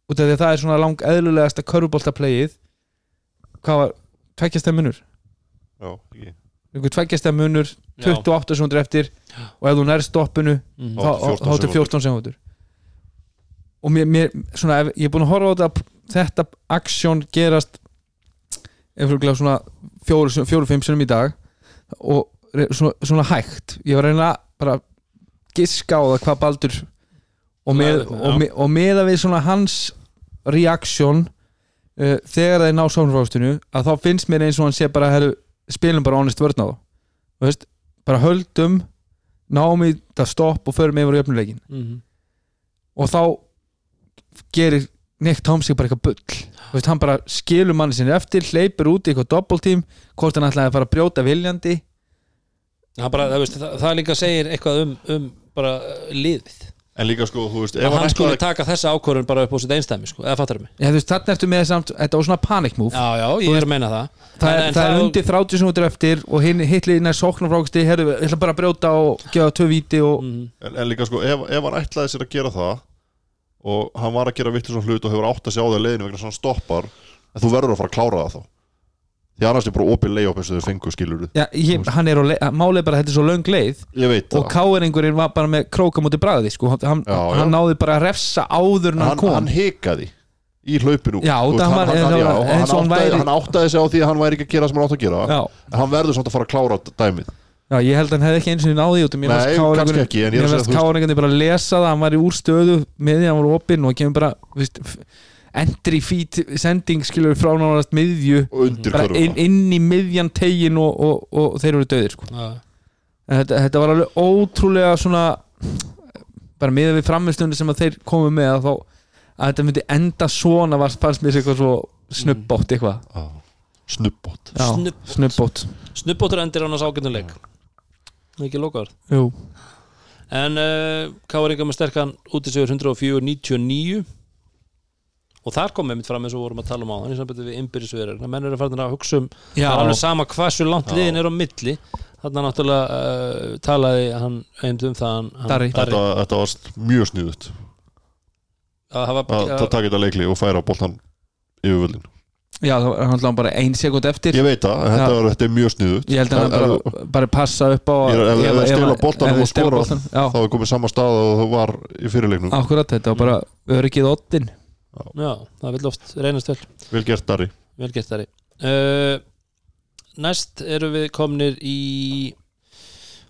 út af því að það er svona lang eðlulegasta körfuboltaplayið hvað var, tveggjast munur? Já, ekki. Einhver tveggjast munur, Já. 28 sekundur eftir og ef þú nær stoppinu Mhm. þá Þá- 14 þá er 14 sekundur og mér, mér svona, ef, ég er búin að horfa á þetta þetta aksjón gerast eftir svona fjóru, fjóru fimm sinum í dag og svona, svona hægt. Ég var að bara giska á það hvað Baldur og með, og, með, og með að við svona hans reaksjón uh, þegar þeir ná sáfnfrástinu að þá finnst mér eins og hann sé bara heru, spilum bara honest vörn á veist, bara höldum náum í þetta stopp og förum yfir á jöfnuleikin Mhm. og þá gerir Nick Tomsik bara eitthvað bull. Hann bara skilur manni sinni eftir hleypur út í eitthvað doppeltím hvort hann ætlaði að fara að brjóta viljandi. Það, bara, það, veist, það, það líka segir eitthvað um, um bara uh, liðið En líka sko, þú veist, að ef hann hann skulle ætlaði taka þessa ákvörðun bara upp á sitt einstæmi sko, eða fattar mig? Já, þú veist, þarna ertu með samt, þetta var svona panic move. Já, já, ég er að meina það. það, En- er, en það er undir 30 sem út eftir og hinn hitlið nær sóknarfrákusti herru, ég ætla bara að brjóta og gefa tvö víti og Mhm. en, en líka sko, ef, ef hann ætlaði sér að gera það og hann var að gera vitlu svona hlut og hefur átt að sjá það leiðinu vegna svona stoppar en þú verður að fara að klára það þá því annars er bara opið upp eins og þau fengu skilur Já, ég, hann er á málið bara að þetta er svo löng leið og káeringurinn var bara með króka mútið bragði sko. hann, Já, já. hann náði bara að refsa áður en hann, kom. hann hikaði í hlaupinu. Já, það hann, var- hann, já, hann, áttaði, væri- hann áttaði sig á því að hann væri ekki að gera sem hann átt að gera. Já, en hann verður samt að fara að klára dæmið. Já, ég held að hann hefði ekki eins og náði út Nei, kannski ekki, Mér að veist veist- káeringurinn bara að lesa það hann var í úrstöðu með því hann var opinn og kemur bara veist, f- entry feed sending skilur frá náðast miðju. Inn, inn í miðjan tegin og, og, og, þeir eru döðir sko. Þetta, þetta var alveg ótrúlega svona bara miðað við framistunni sem að þeir komu með að þá að þetta myndi enda svona var fannst mér eitthvað svo snubbátt eitthvað. Já. snubbót snubbót Snubbóttur endir annars ágættum leik. Ekki Jú, En uh, Káringa með sterkan útisögur 104-99 og þar kom við mitt fram eins og við vorum að tala um á þannig sem betur við innbyrðisverður menn eru farin að hugsa um já, alveg sama hversu langt Já. liðin er á milli. Þarna náttúrulega uh, talaði hann einnig um það hann, hann, Darri. þetta, þetta var mjög sniðut að hafa að það taka þetta leikli og færa boltan yfir völlin já, það var hann bara ein sekund eftir. Ég veit það, þetta, var, þetta er mjög sniðut Ég held að hann bara, bara passa upp á Ég ef- ef ef þeir og stela skora, þá er komið sama stað og það var í fyrirleiknum. Akkurat, þetta var bara öryggið oddin já, það vil oft reynast vel. Vel gert Dari vel gert þar uh, næst eru við komnir í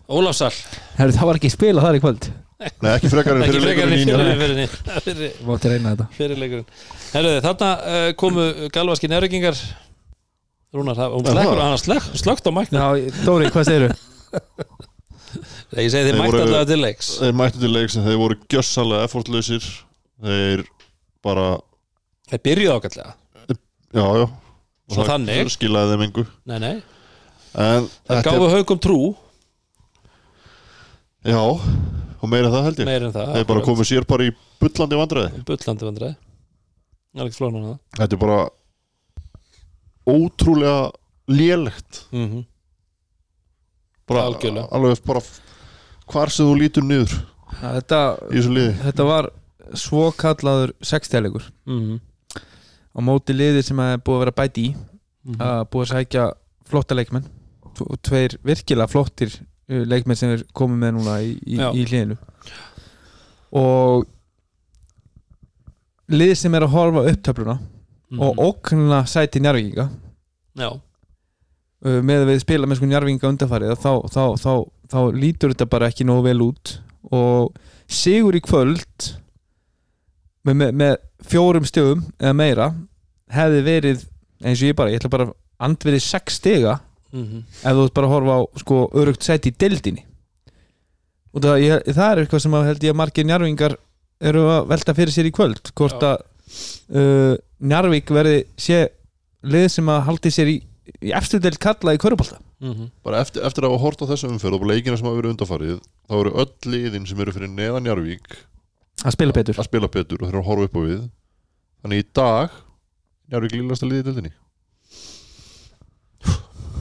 Ólafsal Herru, það var ekki spila þar í kvöld. Nei, ekki frekar en ekki frekar fyrirleikurinn en í fyrir, fyrir, fyrir, Mátti reyna þetta. fyrirleikurinn Herruði, þarna uh, komu galvaski nefringingar Rúnar, það, hún slekkur, hann slögt á mækna Já, Dóri, hvað segirðu? ég segi Þeir voru- allavega til leiks. þeir mættu til leiks en þeir voru gjössalega effortlausir. Þeir bara þeir byrjuðu ágætlega. Já, já. Svo það þannig? skilaði þeim engu. Nei, nei, en það þetta gáfu haugum trú. Já, og meira en það held ég. Meir en það þeir bara komu sér bara í bullandi vandræði. Bullandi vandræði. Það er ekki flóna það. Þetta er bara ótrúlega lélegt. Mm -hmm. bara, Algjörlega. alveg bara hvar sem þú lítur niður Ja, þetta, í þessu liði. þetta var svo kallaður sextæleikur. Mm á móti liði sem er búið að vera bæti í -hmm. að búið að sækja flotta leikmenn og tveir virkilega flottir uh, leikmenn sem er komið með núna í, í, í hliðinu. Og lið sem er að horfa upptöfluna og okna sæti njárvíkinga já, uh, með að við spila með sko njárvíkinga undanfarið þá, þá, þá, þá lítur þetta bara ekki nógu vel út. Og sigur í kvöld með, með, með fjórum stöðum eða meira hefði verið eins og ég bara, ég ætla bara að andverið sex stiga mm ef þú ert bara að horfa á sko örugt sæti í deildinni og það, ég, það er eitthvað sem að held ég að margir njárvingar eru að velta fyrir sér í kvöld hvort Já. að uh, Njarvík verði sé lið sem að haldi sér í, í eftir deild kalla í körubólta -hmm. bara eftir, eftir að hafa hort á þessu umferð og leikina sem hafa verið undanfarið þá eru öll liðin sem eru fyrir neðan Jarvík að spila betur. Að spila betur og þeir eru að horfa upp á við. Þannig í dag Jarvík lílast að liði í deildinni.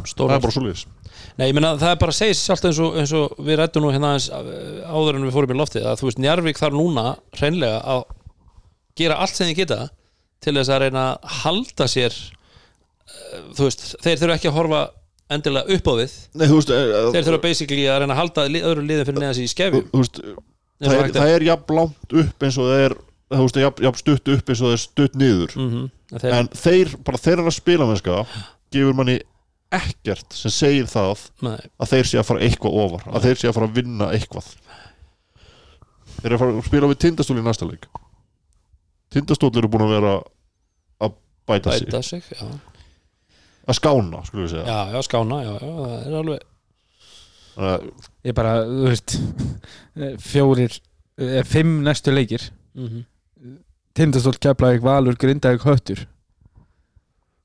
Það er bara svo liðis Nei, ég meina það er bara að segja sér sjálft eins og, eins og við rættum nú hérna aðeins uh, áður en við fórum í loftið að þú veist Njarvík þarf núna hreinlega að gera allt sem þið geta til þess að reyna að halda sér uh, þú veist, þeir þurfa ekki að horfa endilega upp á við. Nei, þú veist, e, þeir þurfa basically að reyna að halda öðru liðin fyrir neðan sig í skefjum. þú veist það, er, það er jafn langt upp eins og það er þú veist, jafn, jafn stutt upp eins og það er stutt niður. Mm -hmm. þeir, en þeir, bara þeir eru að spila mennska gefur manni ekkert sem segir það nei, að þeir sé að fara eitthvað ofar að þeir sé að fara að vinna eitthvað. Þeir eru að fara að spila við tindastól í næsta leik. Tindastól eru búin að vera að bæta, sig. Bæta sig já. að skána, skulum við segja. Já, já, skána, já, já, það er alveg ég bara, þú veist fjórir, eh, fimm næstu leikir mm -hmm. Tindastóll, Keflavík, Valur, Grindavík, Höttur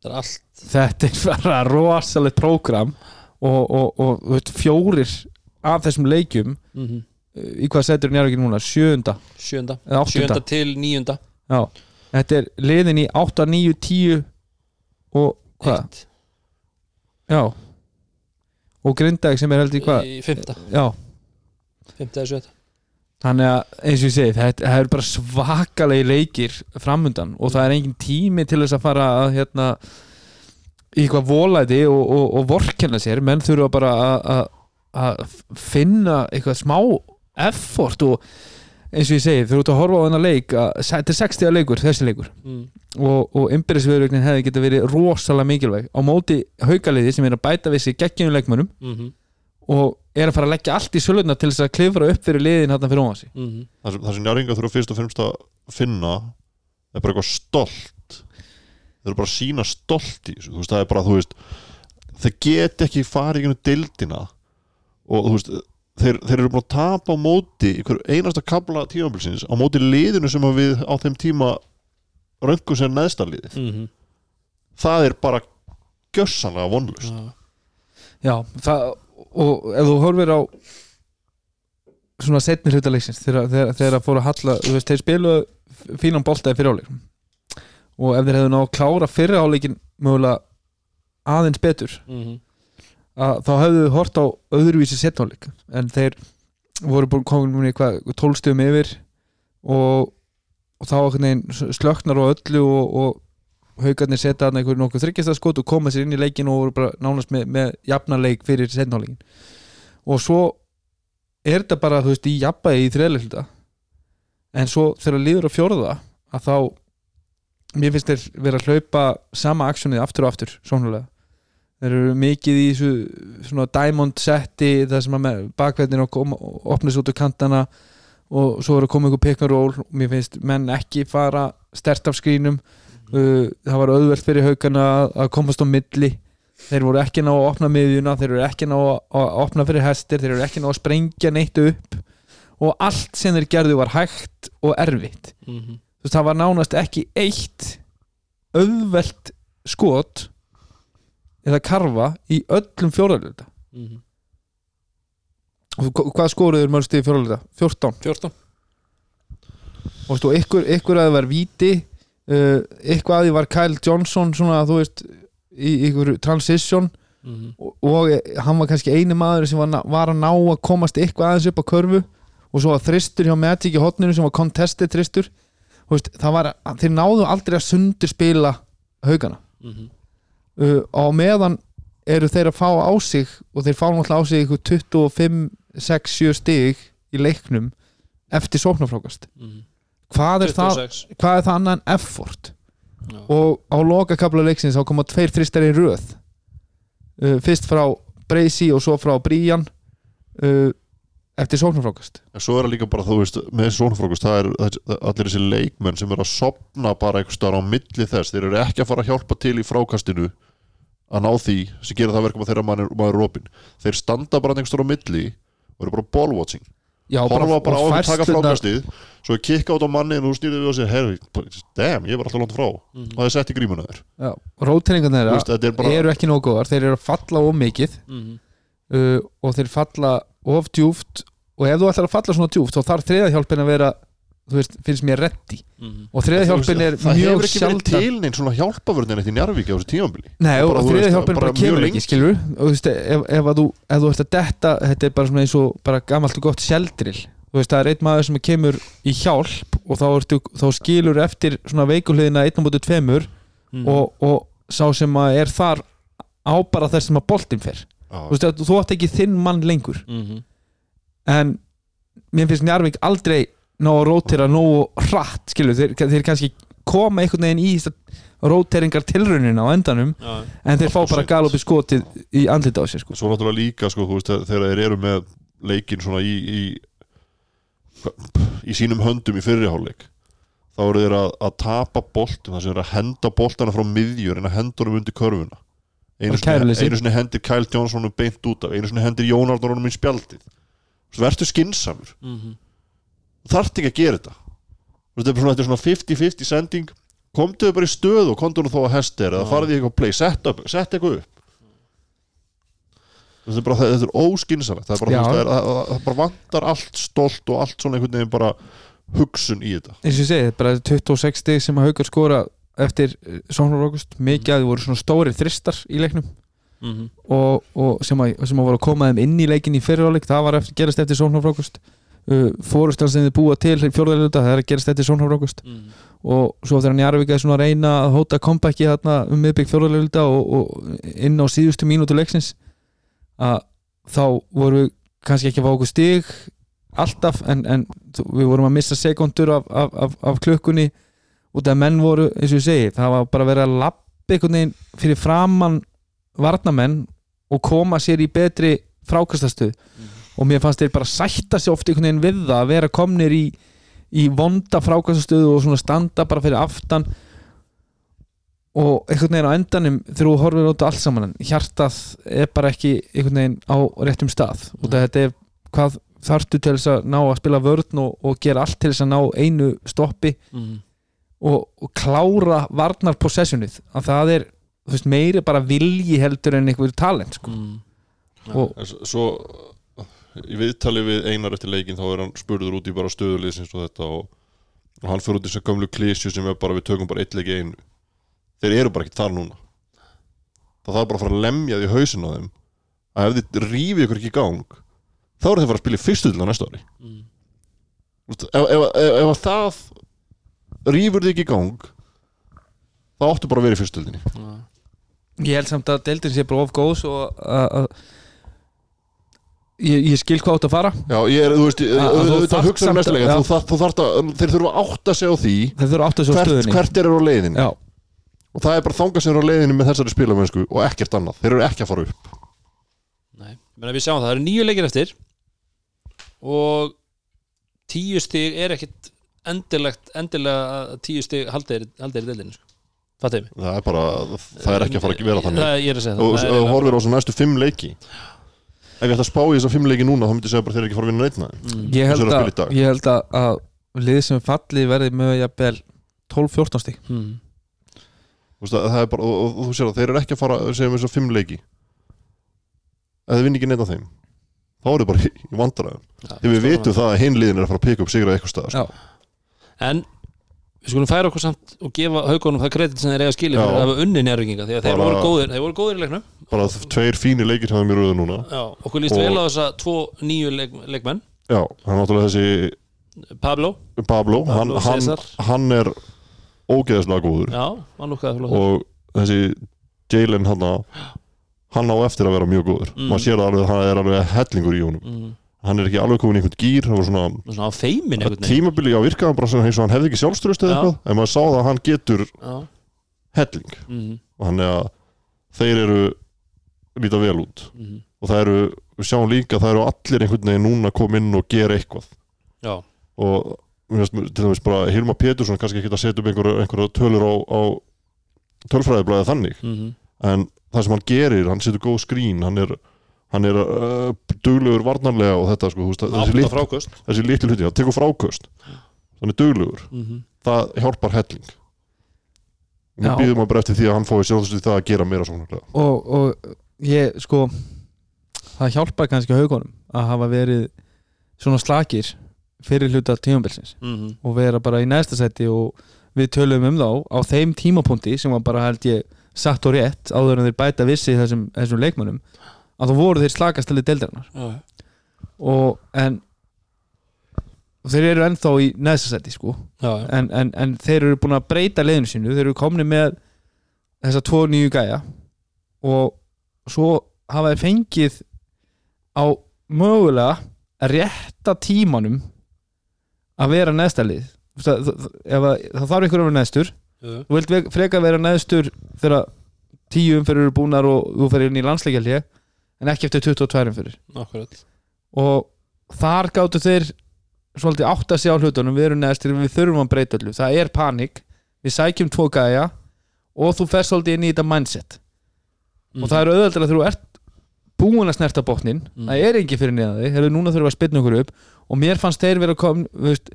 það er allt þetta er bara rosalegt prógram og, og, og veist, fjórir af þessum leikjum mm -hmm. í hvað setur Njarvík núna? Sjöunda sjönda, eða áttunda? sjönda til níunda Já, þetta er liðin í 8, 9, 10 og hvað? Eitt. Já og Grindavík sem er heldur í hvað? í fymta, Já, fymta eða sjötta. Þannig að eins og ég segi þetta það er bara svakalegi leikir framundan og það er engin tími til þess að fara að hérna í eitthvað volæti og, og, og vorkenna sér. Menn þurfa bara að finna eitthvað smá effort og eins og ég segi, þú ert að horfa á þennan leik að, þetta er 60 leikur, þessi leikur mm. og, og innbyrðisviðurögnin hefði geta verið rosalega mikilvæg á móti haukaliði sem er að bæta við sig geggjum leikmönum Mm -hmm. og er að fara að leggja allt í söluna til þess að klifra upp fyrir liðin hérna fyrir ofan sig Mm -hmm. það sem, það sem njáringa þurfa fyrst og fremst að finna er bara eitthvað stolt þeir eru bara að sína stolt í þessu þú veist, það er bara, þú veist þeir get ekki farið í dildina og þú veist þeir, þeir eru búin að tapa á móti í hver einasta kabla tímabilsins á móti liðinu sem að við á þeim tíma röngum sem neðsta liðið Mm -hmm. það er bara gjössanlega vonlust Já. Já, það, og ef þú horfir á svona setni hluta leiksins þegar, þegar, þegar að halla þú veist, þeir spilu fínan boltaði fyrir áleik og ef þeir hefðu náðu að klára fyrir áleikin mögulega aðeins betur Mhm. Að þá hefðu þau hort á öðruvísi setni áleik en þeir voru búin komin í hvað, 12 stöðum yfir og, og þá slöknar á öllu og, og haugarnir setja þarna einhver nokkuð þryggjastaskot og koma sér inn í leikin og voru bara nánast með, með jafnarleik fyrir setnáleikin. Og svo er þetta bara, þú veist, í jafnbæði í þriðleikluta en svo þegar líður að fjórða að þá mér finnst þeir vera að hlaupa sama aksjónið aftur og aftur, svonulega þeir eru mikið í þessu svona diamond setti það sem að og opnast út úr kantana og svo er að koma and roll. Og mér finnst menn ekki fara stert af skrínum. Uh, það var auðvelt fyrir haugana að, komast á milli. Þeir voru ekki ná að opna miðjuna þeir voru ekki ná að, opna fyrir hestir þeir voru ekki ná að sprengja neitt upp. Og allt sem þeir gerðu var hægt og erfitt. Þú veist það var nánast ekki eitt auðvelt skot eða karfa í öllum fjórðarluta Mhm. og þú- hvað skoruður mörg stig fjórðarluta? 14 14 og þú veist, og ykkur, ykkur að það var víti uh, ykkur að því var Kyle Johnson svona þú veist í ykkur transition Mhm. og, og hann var kannski eini maður sem var, var að ná að komast eitthvað aðeins upp á körfu og svo var þristur hjá Magic í hotninu sem var contested þristur það var, þeir náðu aldrei að sundur spila haugana Mhm. Uh, á meðan eru þeir að fá á sig og þeir fá náttúrulega á sig ykkur 25, 6, 7 stig í leiknum eftir sóknarfrákast Mhm. hvað er, það, 26 hvað er það annað en effort? Já. og á loka kapla leiksins þá koma tveir þristar í röð. Uh, fyrst frá Breysi og svo frá Brían uh, eftir sóknarfrákast en svo er það líka bara, þú veist, með sónafrókust það er það, það- allir þessi leikmenn sem eru að sopna bara staðar á milli þess. Þeir eru ekki að fara að hjálpa til í frákastinu að ná því sem gera það verkum að þeirra maður, maður er opinn þeir standa bara einhvers staðar á milli og eru bara ballwatching Já, horfa bara á og að taka frákastið svo er kikka át á manni og þú snýrið við og segir herri, damn, ég var alltaf langt frá Mhm. og það er sett í grímuna þér Þú þeirra þetta er bara eru ekki nógu góðar, þeir eru að falla of mikið Mhm. uh, og þeir falla of djúft og ef þú ætlar að falla svona djúft þá þarf þriðahjálpin að vera veist, finnst mér reddi Mhm. og þriðahjálpin er það mjög hefur ekki verið til neinn svona hjálpavörðin eitt í Njarvík á þessu tímambili Nei, og þriðahjálpin bara bara kemur lengi. ekki, skilur og þú veist, ef, ef, að þú, ef þú ert að detta þetta er bara svona eins og bara gamalt og gott sjeldril þú veist, það er einn maður sem kemur í hjálp og þá, ertu, þá skilur eftir svona veikuhliðina einn á móti tveimur Mhm. og, og sá sem að er þar á bara þess sem að boltinn fer þú veist, þú átt ekki þinn mann lengur Mhm. en mér finnst Njarvík aldrei ná að rótera nógu hratt skilur, þeir, þeir kannski koma einhvern veginn í þess róteringar tilraunina á endanum Já. en þeir fá bara galopi skotið í andlita á sér sko. svo náttúrulega líka sko, þú veist, þegar þeir eru með leikin svona í, í í sínum höndum í fyrriháleik þá eru þeir að, að tapa boltum þar sem þeir eru að henda boltana frá miðjur en að henda honum undir körfuna einu sinni, einu sinni hendir Kyle Johnson honum beint út af, einu sinni hendir Jón Arnar honum í spjaldið Þú veist, verður skinsamur Mhm. þú þarft ekki að gera þetta. Þetta er bara svona- þetta er svona 50-50 sending. Komdu þau bara í stöð og komdu nú þó að hest er eða Já. farið í eitthvað play, sett, eitthvað upp. Þetta er bara þetta er óskinsalegt það er bara, það, er, það, það, það bara vantar allt stolt og allt svona einhvern veginn bara hugsun í þetta. Eins og ég segi, þetta bara 26 stig sem að haukar skora eftir Sóknar Rókust mikið að þið voru svona stóri þristar í leiknum. Mhm. og, og sem, að, sem að voru að koma þeim inn í leikin í fyriráleik, það var eftir, gerast eftir Sóknar Rókust uh, fórustan sem þið búa til fjórðarlega, það er að gerast eftir Sóknar Rókust Mhm. og svo þegar Njarvík er svona að reyna að hóta þarna um miðbygg fjórðarlega og, og inn á síðustu mínútu leiksins að þá voru við kannski ekki að fá okkur stig alltaf en, en við vorum að missa sekundur af, af, af, af klukkunni. Út af menn voru, eins og ég segi það var bara verið að lappa einhvern veginn fyrir framann varnamenn og koma sér í betri frákastastöð og mér fannst þeir bara sætta sig oft einhvern veginn við það að vera komnir í, í vonda frákastastöðu og svona standa bara fyrir aftan og einhvern veginn á endanum þegar þú horfir út á allt saman hjartað er bara ekki einhvern veginn á réttum stað og þetta er hvað þarftu til þess að ná að spila vörn og, og gera allt til þess að ná einu stoppi Mhm. og, og klára varnar possessionið að það er veist, meiri bara vilji heldur en einhver talent sko. mm. og En s- Svo í viðtali við einar eftir leikin þá er hann spurður út í bara stöðuliðsins og þetta og, og hann fyrir út í þess að gömlu klísju sem er bara við tökum bara eitt leik einu þeir eru bara ekki þar núna það þarf bara að fara að lemja því hausin á þeim að ef þið rífið ykkur ekki í gang þá eru þeir að fara að spila í fyrstu til á næsta ári Mm. Ef, ef, ef, ef að það rífur þið ekki í gang þá áttu bara að vera í fyrstu tildinni Já. ég held samt að deildin sé bara of góðs og að, að ég, ég skil hvað átt að fara. Já, ég er, þú veist, Að- að auðvitað þarft hugsa um samt næsta leik að- en þú þú þarft að, þeir þurfa að átta sig á því þeir þurfa átt að svo hvert, stöðunni. hvert er á leiðinni. Já, og það er bara þangað sem er á leiðinni með þessari spilamennsku og ekkert annað, þeir eru ekki að fara upp. Nei, menn við sjáum það, það eru nýju leikir eftir og tíu stig er ekkit endilegt, endilega að tíu stig haldir í deildinu sko. Það er bara, það er ekki að fara að vera þannig. Að og horfir á þessu næstu fimm leiki ef ég ætti að spá í þessa fimm leiki núna þá myndi ég segja bara þeir eru ekki að fara að vinna neitt með Mm. ég held að ég held að, að lið sem falli verði með jafnvel 12-14 stík Mm. það er bara, og, og, og þú sér að þeir eru ekki að fara að segja um þessa fimm leiki. Ef þeir vinna ekki neitt af þeim þá eru þeir bara í, vandræðum. Þegar við vitum það að hinn liðin er að fara að pika upp sigra eitthvað staðar já, En við skulum færa okkur samt og gefa haugunum það kredit sem þeir eiga skilja Já. fyrir að hafa unni njárvíkinga því að þeir voru góðir, þeir voru góðir í leiknum. Bara tveir fínir leikir þeim í rauðu núna. Já, okkur líst Og- vel á þessa tvo nýju leik, leikmenn. Já, hann er náttúrulega þessi Pablo, Pablo, hann, hann, hann er ógeðslega góður. Já, hann lukkaði flott og þessi Jalen hann á eftir að vera mjög góður. Mm. maður sér að hann er alveg hellingur í honum. Mm. Hann er ekki alveg komin í einhvern gýr það var svona Svona á feimin einhvern veginn. Tímabili á virkaðan bara svona eins og hann hefði ekki sjálfströst eða Já. eitthvað en maður sá það að hann getur Já, helling. Mhm, og hann er að þeir eru líta vel út. Mhm, og það eru, við sjáum líka að það eru allir einhvern veginn núna að koma inn og gera eitthvað. Já, og mér finnst til dæmis bara Hilma Pétursson kannski ekki að setja upp einhverja, einhverja tölur á, á tölfræðiblaðið þannig. Mhm, en það sem hann gerir, hann setur góð skrín hann er, hann er uh, duglegur varnarlega og þetta sko, veist, þessi, átta lit, frákust þessi litlu hluti, hann tekur fráköst. Hann er duglegur, mhm, það hjálpar helling. Við býðum að bara eftir því að hann fái sjálfstöð það að gera meira svona og, og ég sko það hjálpar kannski haugunum að hafa verið svona slakir fyrir hluta tímabilsins mhm, og vera bara í næsta seti og við tölum um þá á þeim tímapunkti sem var bara held ég satt og rétt áður en þeir bæta vissi þessum, þessum leikmönnum að þá voru þeir slakastali deildarinnar. Já, og en þeir eru ennþá í næsta seti sko. Já, en, en, en þeir eru búin að breyta leiðinu sínu. Þeir eru komni með þessa tvo nýju gæja. Og svo hafa þeir fengið á mögulega að rétta tímanum að vera neðsta lið. Þú veist að- það, það, það, það þarf ykkur að vera neðstur. Já, þú vilt ve- frekar vera neðstur þegar tíu umferður eru búnar og þú ferir inn í landsleikjaldi en ekki eftir 22 umferður akkurat. Og þar gáttu þeir svolítið átt að sjá hlutunum við erum neðstir, við þurfum að breyta öllu. Það er panik, við sækjum tvo gæja og þú fer svolítið inn í þetta mindset. Mhm. og það er auðvitað að þú ert búin að snerta botnin Mhm. það er ekki fyrir neða þig, hefur núna þurfum að spilna okkur upp. Og mér fannst þeir vera kom veist,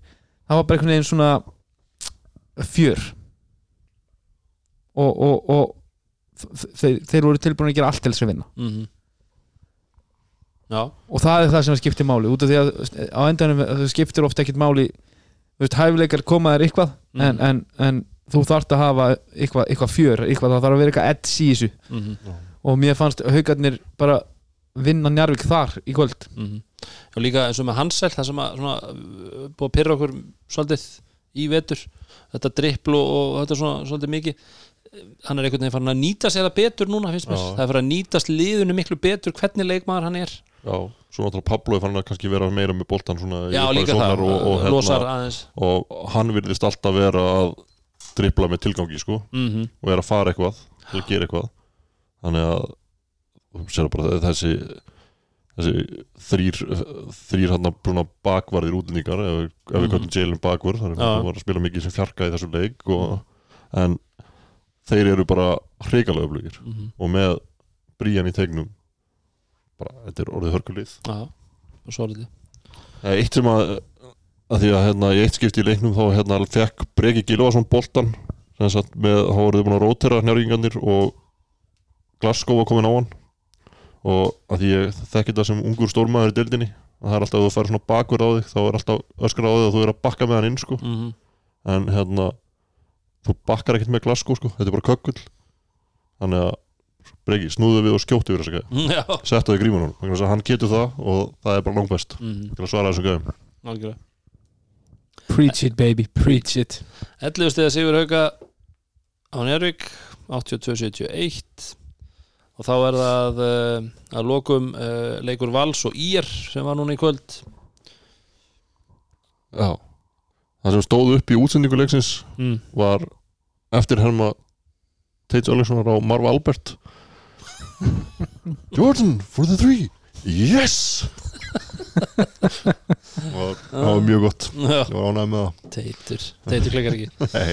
það var bara einhvern veginn svona fjör. Og, og, og þeir, þeir voru tilbúin að gera allt til þess að vinna. Mhm já, og það er það sem skiptir máli út af því að á endanum það skiptir ofta ekkert máli veist, hæfileikar koma þér eitthvað Mhm. en, en, en þú þarft að hafa eitthvað, eitthvað fjör, eitthvað, það þarf að vera eitthvað edds í þessu. Mhm, og mér fannst haugarnir bara vinna Njarvík þar í kvöld. Mhm. Og líka eins og með Hansel það sem að svona, búið að pyrra okkur svolítið í vetur þetta drippl og, og þetta svona svolítið mikið hann er einhvern veginn farin að nýta sér það betur núna finnst mér, Já. það er farin að nýtast liðinu miklu betur hvernig leikmaður hann er já, svo náttúrulega Pablo er fann að kannski vera meira með boltan svona já líka það, og, og, hérna, losar aðeins. Og hann virðist alltaf vera að drippla með tilgangi sko. Mhm, og er að fara eitthvað til að gera eitthvað. Þannig að sér bara þessi þessi þrýr þrýr hann að bakvarðir útlendingar ef, ef við Mhm. kallum Jalen bakvörð þannig að hann var að spila mikið sem fjarka í þessu leik og, en þeir eru bara hrigalega öflugir. Mhm, og með bríjan í tegnum bara, þetta er orðið hörkulið já, og svo litið Það er eitt sem að, að því að hérna, í eitt skipti í leiknum þá hérna, fekk Breki Gilvason boltan með, þá voruð þið búin að rótera njárgingarnir og Glasgow var komin á hann og að því ég þekki þetta sem ungur stórmaður í deildinni að það er alltaf að þú færi svona bakur á þig þá er alltaf öskra á þig að þú er að bakka með hann inn sko. mm en hérna þú bakkar ekkert með Glasgow sko. þetta er bara kökkull þannig að breyki, snúðu við og skjóttu við þess að gæði Já, settu vegna þess að hann getur það og það er bara langt best mm að svara þessum gæðum Preach it baby, preach it. 11 stiga Sigur Hauka á Njörvík 82-71 og þá er það uh, að lokum uh, leikur Vals og Ír sem var núna í kvöld. Já. Það sem stóð upp í útsendingu leiksins mm. var eftir herma Teits Öllingssonar á Marva Albert Jordan for the three. Yes! Og það var mjög gott. Ég var ánægð með það. Teitur, teitur klikkar ekki. Nei.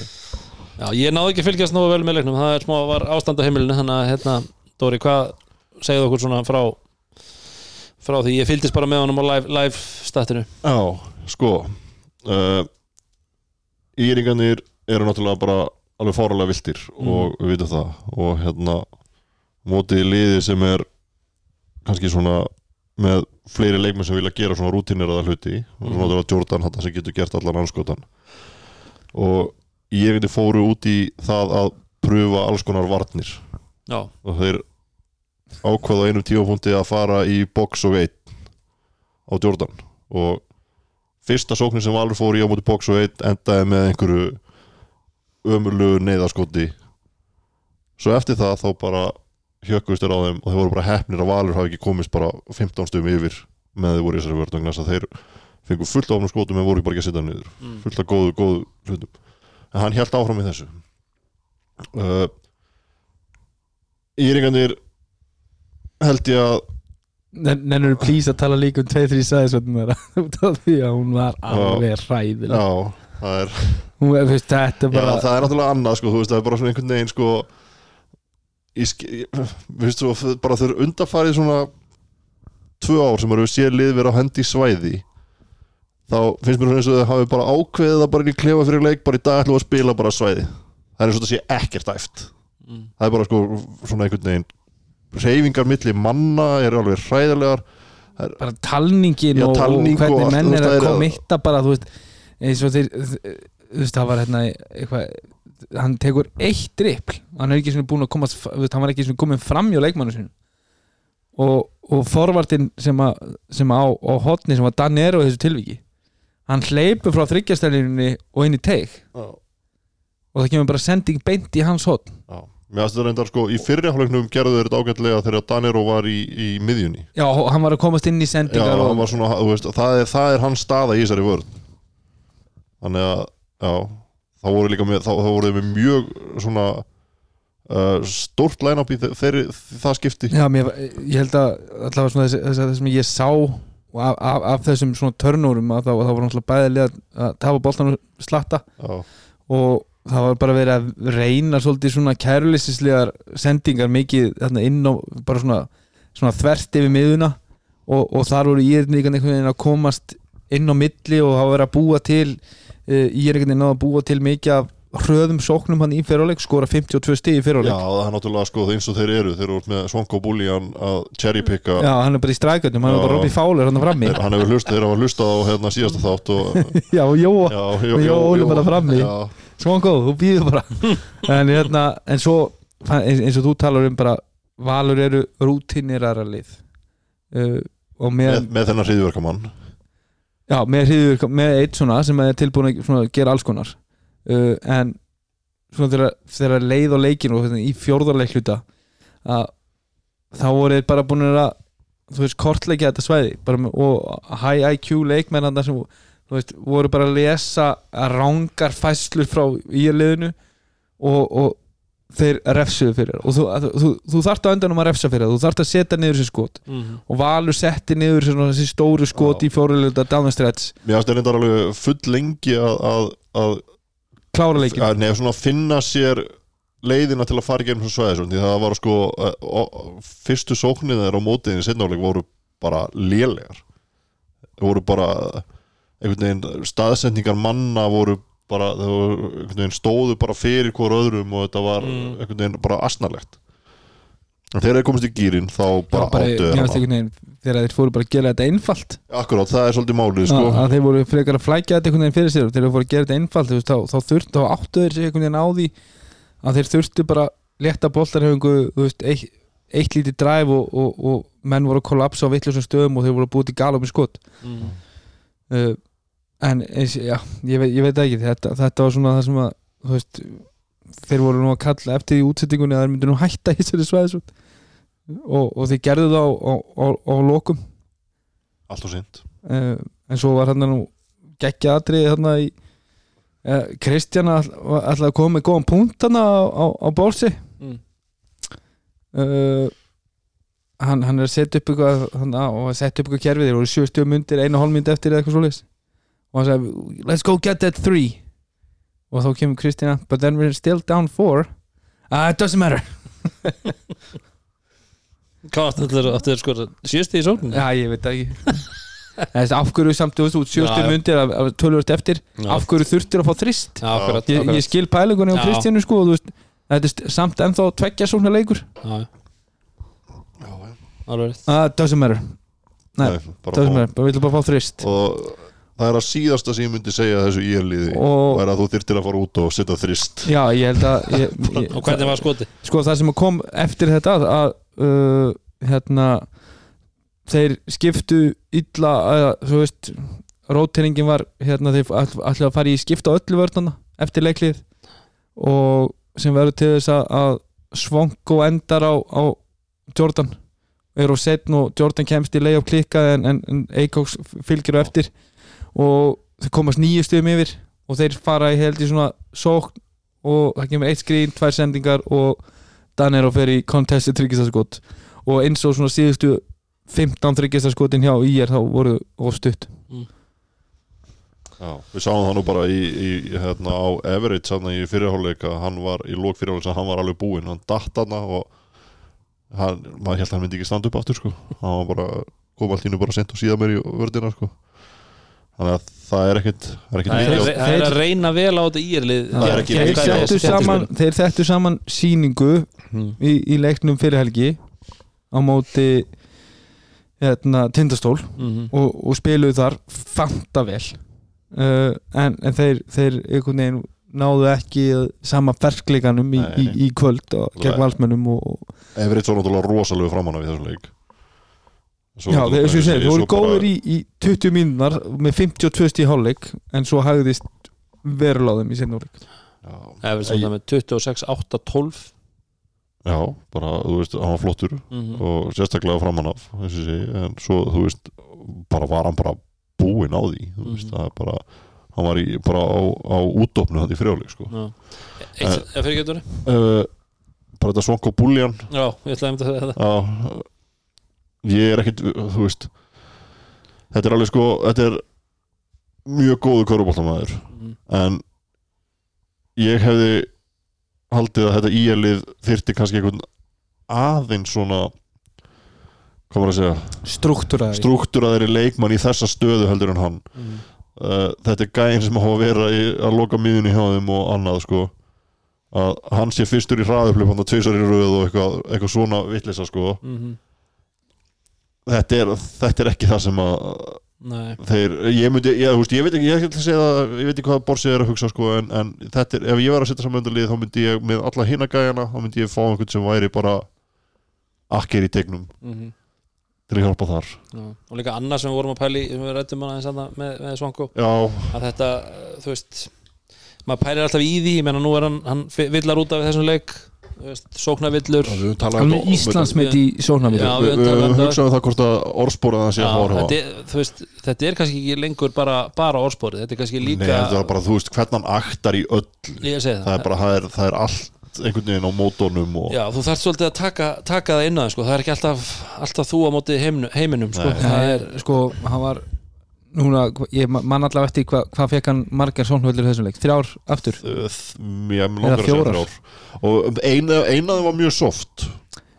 Já, ég náði ekki að fylgjast nógu vel með leiknum. Það er smá var ástand á heimilinu þannig að hérna, Dóri, hvað segðu okkur svona frá frá því? Ég fylgdist bara með honum á live, live statinu. Já, sko uh, Íringarnir eru náttúrulega bara alveg fáralega viltir og við vitum það. Og hérna mótið liði sem er kannski svona með fleiri leikmenn sem vilja gera svona rútinir að hluti og svona náttúrulega Jordan hann sem getur gert allan anskotan. Og ég veit fóru út í það að pröfa alls konar varnir. Já, og þeir ákvaða einum tímapunkti að fara í box og 1 á Jordan. Og fyrsta sóknin sem Valur fór í á móti box og 1 endaði með einhverju ömurlu neyðaskoti svo eftir það þá bara hjökkust þeir á þeim og þeir voru bara heppnir að Valur hafi ekki komist bara 15 stöðum yfir með þeir voru í þessari vörð vegna þess að þeir fengu fullt af ofnum skotum en voru bara ekki að setja hann niður. Mm. fullt af góðu, góðu hlutum. En hann held áfram í þessu. Uh, Íringarnir held ég að Nennur please að tala líka um 2-3 sæðisvöldum þeirra? Út af því að hún var alveg hræðileg. Já, það er hún, veist, þetta er Já, bara það er náttúrulega annað sko, þú veist, það er bara svona einhvern veginn sko veist þú, bara þau eru undarfarið svona tvö ár sem eru sér lið vera á hendi svæði. Þá finnst mér svona eins og þau hafi bara ákveðið það bara inn í klefa fyrir leik, bara í dag ætlum við að spila bara svæði. Það er og það sé ekkert æft. Mm. það er bara sko svona einhvern veginn reyfingar milli manna eru alveg hræðilegar. Bara talningin Já, og, talning og hvernig menn er að er- komitta bara þú veist þeir þú veist það var hérna eitthvað hann tekur eitt drippl hann er ekki svona búin að komast veist, hann var ekki svona komin fram hjá leikmannu sinu og, og forvartin sem, að, sem á, á hotni sem var Danero í þessu tilviki hann hleypur frá þryggjastælinni og inn í teig. Já. og það kemur bara sending beint í hans hotn Já. Mér þetta reyndar sko, í fyrri hálfleiknum gerðu þeir þetta ágætlega þegar Danero var í, í miðjunni. Já, hann var að komast inn í Já, sendingar hann og, var svona, veist, það er, það er hans staða í þessari vörð Þannig að, já þá voru líka með, þá, þá voru með mjög svona uh, stórt line-up í þe- þeirri, það skipti. Já, mér, ég held að allavega svona þess, þess, þess sem ég sá og af, af, af þessum svona törnúrum að þá, þá var náttúrulega bæði lið að tafa boltan og slatta. Já, og það var bara verið að reyna svolítið svona kærulisislegar sendingar mikið þarna inn á bara svona, svona þvert yfir miðuna og, og þar voru írinningan einhvern veginn að komast inn á milli og var verið að búa til uh, írinningan náða að búa til mikið af hröðum sóknum hann í fyrirleik skora 52 stig í já fyrirleik það er náttúrulega sko eins og þeir eru þeir eru með Svonko Búlían að cherrypicka. Já, hann er bara í strækjöndum, hann er Já. bara Robby Fowler hann frammi. Þeir- hann hefur hlustað, þeir hafa hlustað á hérna síðasta þátt og, Já, og Jóa, já, Með Jói bara frammi. já, góð, þú býður bara. En, hérna, en svo eins, og þú talar um bara Valur eru rútinirara lið. Uh, og með, með, með þennan hriðverkamann já, með, hriður, með eitt svona sem er tilbúin að gera alls konar. Uh, en svona þegar, leið og leikin og hérna, í fjórðarleik hluta að þá voru þeir bara búin að þú veist, kortleikja þetta svæði. Með, og high IQ leikmenn þarna sem veist, voru bara að lesa rángar fæslur frá í liðinu og, og þeir refsuðu fyrir og þú, þú, þú, þú þarft á endanum að refsa fyrir það, þú þarft að setja niður þessi skot. Mhm. og Valur setti niður svona, þessi stóru skot Já. í fjóruleita stretch. Mér finnst reyndar alveg full lengi að, að, að klára leikin að nefn svona finna sér leiðina til að fara í gegnum svo svæði því það var sko fyrstu sóknið þeir á mótiðin í setnáleik voru bara lélegar. Voru bara einhvern veginn staðsendingar manna voru bara, veginn stóðu bara fyrir hvort öðrum og þetta var Mm. einhvern veginn bara asnalegt en þegar þeir komast í gýrin þá bara, áttu mér þeir finnst hana einhvern veginn þegar þeir fóru bara að gera þetta einfalt akkurát, það er svolítið málið sko. þeir voru frekar að flækja þetta einhvern veginn fyrir sér þegar þeir fóru að gera þetta einfalt veist, þá, þá þurftu, þá áttu þeir sig einhvern veginn á því að þeir þurftu bara þú veist, eitt, eitt lítið dræf og, og, og menn voru að kollapsa á vittlusum stöðum og þeir voru að búið til galum í skot mm. uh, en eins, já, ég, veit, ég veit það ekki. Þetta, þetta var svona það sem að þú veist, þeir voru nú að kalla eftir í útsettingunni að þeir myndu nú hætta í þessari svæðisvot og, og þeir gerðu það á, á, á, á lokum. Allt og sint uh, en svo var hann nú geggja atriði þarna í uh, Kristján ætlaði að koma með góðan punkt þarna á, á, á bólsi Mm. uh, hann, hann er að setja upp eitthvað hann, og að setja upp eitthvað kerfið þeir voru sjö stjórn myndir, einu hálf mynd eftir eða eitthvað svoleiðis og hann sagði let's go get that three og þá kemur Kristján but then we're still down four uh, it doesn't matter Hvað áttu þeir sko síðusti í sókninni? já ég veit það ekki Þess, af hverju samt, þú veist, út sjö Já, stjórn já. myndir af, af tölvöld eftir Já. af hverju þurftir að fá þrist Já, akkurat, ég, akkurat. ég skil pælingunni á Já. Kristjánu sko og þú veist, þetta er samt ennþá tveggja svona leikur Já, já, já, já. alveg uh, doesn't matter, Nei, Nei, bara doesn't fá- matter, bara vilja bara fá þrist og það er að síðasta sem ég myndi segja þessu íliði Og- er að þú þyrtir að fara út og setja þrist. Já, ég held að ég, ég, Og hvernig var skoti? sko það sem kom eftir þetta að, að uh, hérna þeir skiptu illa að, þú veist róteiringin var hérna þeir ætlaði að fara í skipta öllu vörnana eftir leiklið og sem verður til þess að, að Svonko endar á, á Jordan. Er á setn og Jordan kemst í leið á klikka en, en, en Eikoks fylgir á eftir og þeir komast nýju stöðum yfir og þeir fara í held í svona sókn og það kemur eitt skrín, tvær sendingar og Danero fer í contested tryggistaskot og eins og svona síðustu 15 tryggistaskotin hjá IR þá voru ofstutt Já, við sáum það nú bara í, í hérna á Everett sann í fyrirháleika hann var í lók fyrirháleika hann var alveg búinn, hann datt hana og hann, maður held að hann myndi ekki standa upp aftur sko, hann var bara kom allt ínu bara sent og síðan mér í vördina sko þannig að það er ekkit það er ekkit Það er, mikið á- það er að reyna vel á þetta írlið þeir settu saman, þeir settu saman síningu Hmm. í, í leiknum fyrir helgi á móti hérna, tindastól Mhm. og, og spiluðu þar fanta vel. Uh, en, en þeir, þeir einhvern veginn náðu ekki sama ferskleikanum í, í, í kvöld og gegn valsmönnum Everett svo náttúrulega rosalegu framanna við þessum leik Svo Já, svo ég segi, þú voru góður í, í 20 mínunar með 52 stíð hálfleik en svo á þeim í sinni hálfleik Já, Það með 26, 8, 12 já, bara, þú veist, hann var flottur Mhm. og sérstaklega framan af þessi, sé, en svo, þú veist bara var hann bara búinn á því þú veist, Mhm. það er bara hann var í, bara á, á útdópnu hann í frjáleik sko. Já. Eitt, ef fyrir getur uh, bara þetta svonk og búljan Já, ég ætlaði að mynda þetta Já, ég er ekkit, þú veist þetta er alveg sko, þetta er mjög góðu köruboltamæður Mhm. en ég hefði haldið að þetta íelið þyrfti kannski einhvern aðeins svona hvað var að segja struktúraði struktúraðir leikmann í þessa stöðu heldur en hann Mhm. uh, þetta er gæðin sem hafa að vera í, að loka miðunni hjá þeim og annað sko að hann sé fyrstur í hraðuplif hann að tveisar í röð og eitthvað, eitthvað svona vitlisa sko Mhm. Þetta er, þetta er ekki það sem að Nei, þeir, ég myndi, ég, veist, ég veit ekki ég, ætla að segja það, ég veit ekki hvað Borsið er að hugsa sko, en, en þetta er, ef ég var að setja saman undarlið þá myndi ég með alla hina gæjana þá myndi ég fá einhvern sem væri bara akkir í tegnum Mhm. til að hjálpa þar Já. og líka annað sem við vorum að pæli sem við rættum hana með, með, með Svanko já, að þetta, þú veist maður pælir alltaf í því, ég menna nú er hann, hann villar út af þessum leik þú veist, sóknarvillur við talaðum hann með Íslandsmeit í Já, við, við við, það. hugsaðum það hvort að orðspóra það sé að horfa þetta, er, þú veist, þetta er kannski ekki lengur bara, bara orðspórið, þetta er kannski Nei, líka þetta er bara, þú veist, hvernig hann aktar í öll það, það er bara, það er, það er allt einhvern veginn á mótónum og Já, þú þarft svolítið að taka, taka það inn á það sko. það er ekki alltaf, alltaf þú á móti heiminum, heiminum sko. Nei. það er sko, hann var núna, ég man allavega eftir hvað hva fekk hann margar sóknarvöldur í þessum leik þrjár aftur segja fjórar. og eina, eina þeim var mjög soft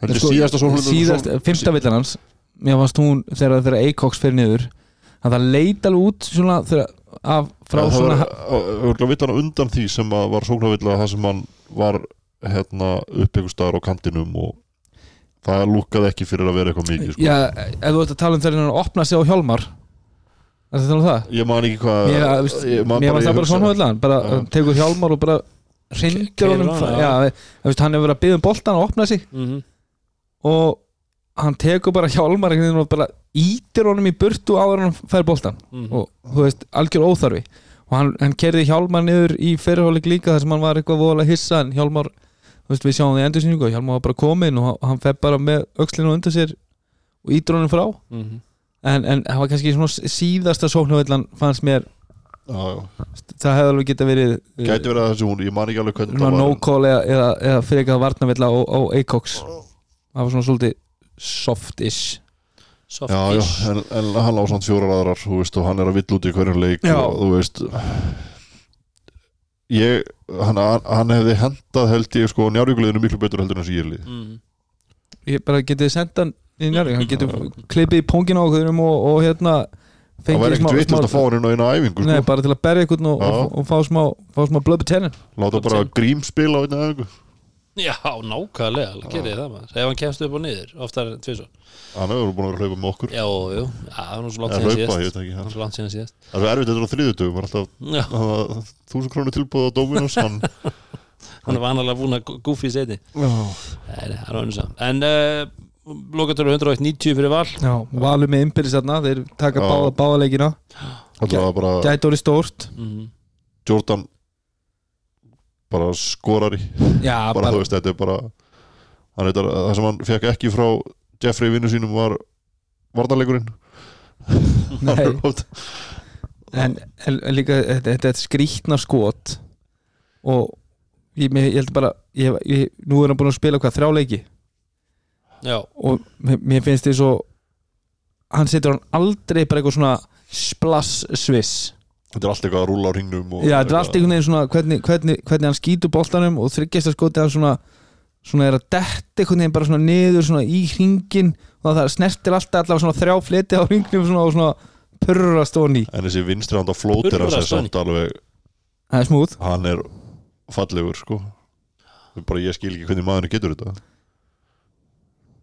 þetta er Sko, síðasta síðast, fymta villan hans mér fannst hún þegar, þegar Eikoks fyrir niður að það leit alveg út svona þegar, af, frá það svona var örgulega vitana undan því sem var sóknarvilla það sem hann var hérna upp einhver staðar á kantinum og það lúkkaði ekki fyrir að vera eitthvað mikið sko. Já, ef þú ert að tala um þegar hann opna sig á Hjálmar Það er að tala um það? Ég man ekki hvað Mér, að, veist, ég man mér var ég það bara svona höfðlan bara tekur Hjálmar og bara Keyrir honum. Já. hann hefur verið að byggja um boltan og opna sig. Mm og hann tekur bara Hjálmar og bara ítir honum í burtu áður hann fær boltan Mhm. og þú veist, algjör óþarfi. Og hann, hann kerði Hjálmar niður í fyrirháleik líka þar sem hann var eitthvað voðalega hissa en Hjálmar, þú veist, við sjáum það í endursýningu og Hjálmar var bara kominn og hann fer bara með öxlinu undir sér og ítir honum frá. Mhm. En, en það var kannski svona síðasta sóknarvellan fannst mér, já, já. það hefði alveg geta verið gæti verið að þessi hún, ég man ekki alveg hvernig það var no call eða, eða, eða fyrir eitthvað varnavella á, á Acox það var svona svolítið soft-ish. Soft já, já, en, en hann á samt fjórar aðrar þú veist, og hann er að vill út í hverjum leik og þú veist ég, hann, hann hefði hendað held ég sko njárvíkuleginu miklu betur heldur en þessi ég lið Mhm. ég bara getið senda hann í njárvík hann getur klippið í póngin á okkur og, og hérna það væri ekkert vitust að fá hann inn á eina æfingu sko. Nei, bara til að berja einhvern og, og, og fá smá, fá smá blöð betennin láta bara grím spila á eina æfingu. Já, nákvæmlega, gerir það maður. Ef hann kemst upp og niður, oftar en tvisvar. Hann hefur búin að vera að hlaupa með okkur. Já, já, það er nú svo langt síðan síðast. Það er hann- svo langt síðan síðast. Það er erfitt þetta á þriðutugum alltaf þúsund krónu tilbúð á Dominos hann hann er vanalega búin að gúfi í seti Nei, nei, það er saman En uh, lokatöru 190 fyrir val. Já, valur með innbyrðis þarna þeir taka báða, báða leikina. Þetta var bara gæti orðið stórt. Mm Jordan bara skorari Já, bara, þú veist, þetta er bara hann heitar, það sem hann fekk ekki frá Jeffrey vinnu sínum var varnarleikurinn. Nei. en, en, líka þetta, þetta er skrítna skot og ég, ég held bara ég, ég, nú er hann búin að spila hvað þrjá leiki Já, og mér, finnst þið svo hann setur hann aldrei bara eitthvað svona splass sviss. Þetta er allt eitthvað að rúla á ringnum og Já, þetta er allt einhvern veginn svona hvernig, hvernig, hvernig hann skýtur boltanum og þryggjast að skoti hann svona svona er að detti einhvern veginn bara svona niður svona í hringin og það snertir alltaf allavega svona þrjá fleti á hringnum svona, og svona purrast ofan í. En þessi vinstri handa flótir Urrar hans er Stóni. samt alveg Það er smúð hann er fallegur sko. Það er bara ég skil ekki hvernig maðurinn getur þetta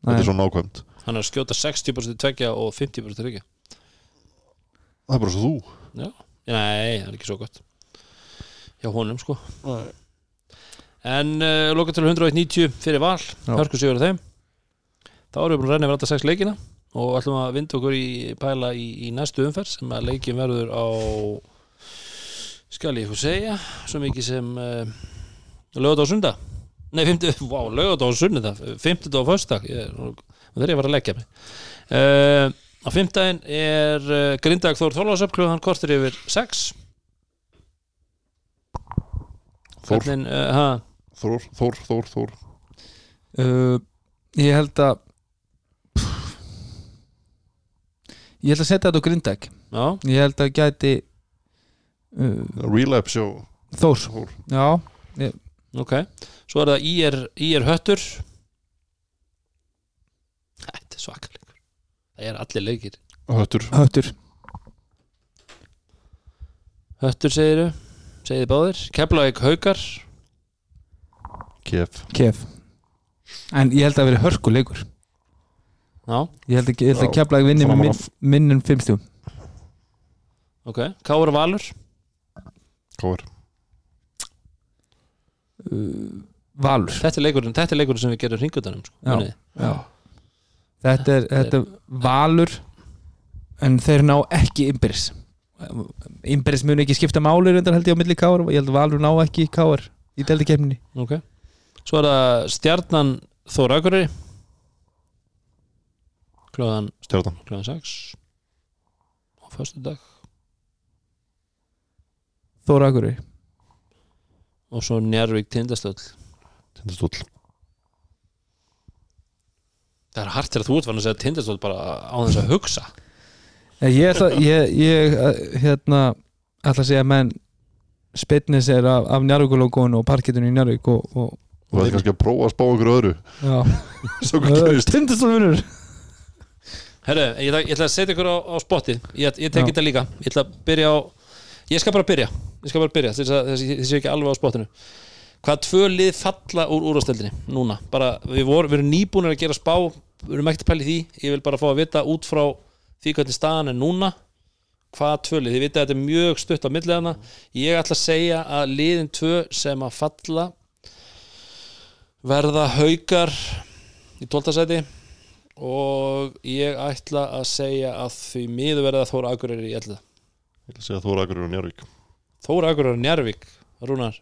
þetta er svo nákvæmt. Hann er að skjóta 60% tveggja og 50% tveggja það er bara svo þú. Já, nei, það er ekki svo gott. Hjá honum sko. En uh, lokatölu 190 fyrir val Já. Hörku sigur á þeim. Þá erum við búin að renna yfir alltaf sex leikina og ætlum að vinda okkur í pæla í, í næstu umferð sem að leikin verður á skal ég eitthvað segja svo mikið sem uh, lögða á sunda Nei, 50, vá, lögða á sunda 50 á föstudag. Ég, það er ég að fara að leggja mig. Uh, Á fimmtaginn er uh, Grindag Þór Þorlásöp klukkan kortir yfir 6 Þór, Hvernig, uh, ha, Þór, Þór, Þór, Þór. Uh, Ég held að Ég held að setja þetta á grindæk Já, Ég held að gæti uh, Relapse sjó Þórs Þór. Já, ok Svo er það IR, IR Höttur. Þetta er svakalegur Það er allir leikir. Höttur. Höttur. Höttur segiru, segið þið báðir? Keflavík Haukar. Kef. Kef. En ég held að vera hörkuleikur. Já, Ég held að, ég held að Já, kefla ekki vinni með minn, minnum fimmstjum ok Káur Valur. Káir Valur Þetta er leikurinn, þetta leikurinn sem við gerum ringutanum sko. Já. Munið. Já. Þetta er, þetta er valur En þeir ná ekki innbyrðis Innbyrðis mun ekki skipta máli reyndar held ég á milli káar Ég held að valur ná ekki káar í deldi kemni Ok Svo er það Stjarnan Þór Akureyri Klóðan, Stjartan klóðan 6 á föstu dag Þóra Akurey og svo Njarvík Tindastöll Tindastóll. Það er hart þegar þú ert fann að segja Tindastöll bara á þess að hugsa. Ég ætla, ég, ég eh, hérna ætla að segja að menn spilnis er af, af Njarvíkulókun og parkettinu í Njarvík og, og það er kannski að prófa að spá okkur öðru. Já, svo hvað gerist tindastofnur Herru, ég, ætla- ég ætla að setja ykkur á, á spotti Ég, ég tek þetta líka. Ég ætla að byrja á Ég skal bara byrja Ég skal bara byrja Þess að þess að ég sé ekki alveg á spottinu hvað tvö lið falla úr úrvasteldinni núna, bara við, vor, við erum nýbúinir að gera spá við erum ekkert í því, ég vil bara fá að vita út frá því hvernig staðan er núna hvað tvö lið, þið vitið að þetta er mjög stutt á milliðana, ég ætla að segja að liðin tvö sem að falla verða haukar í 12. sæti og ég ætla að segja að því miður verða Þóra Akureyri í 11. Ég að segja að Þóra Akureyri og Njárvík Þóra Akureyri Njarvík, Rúnar.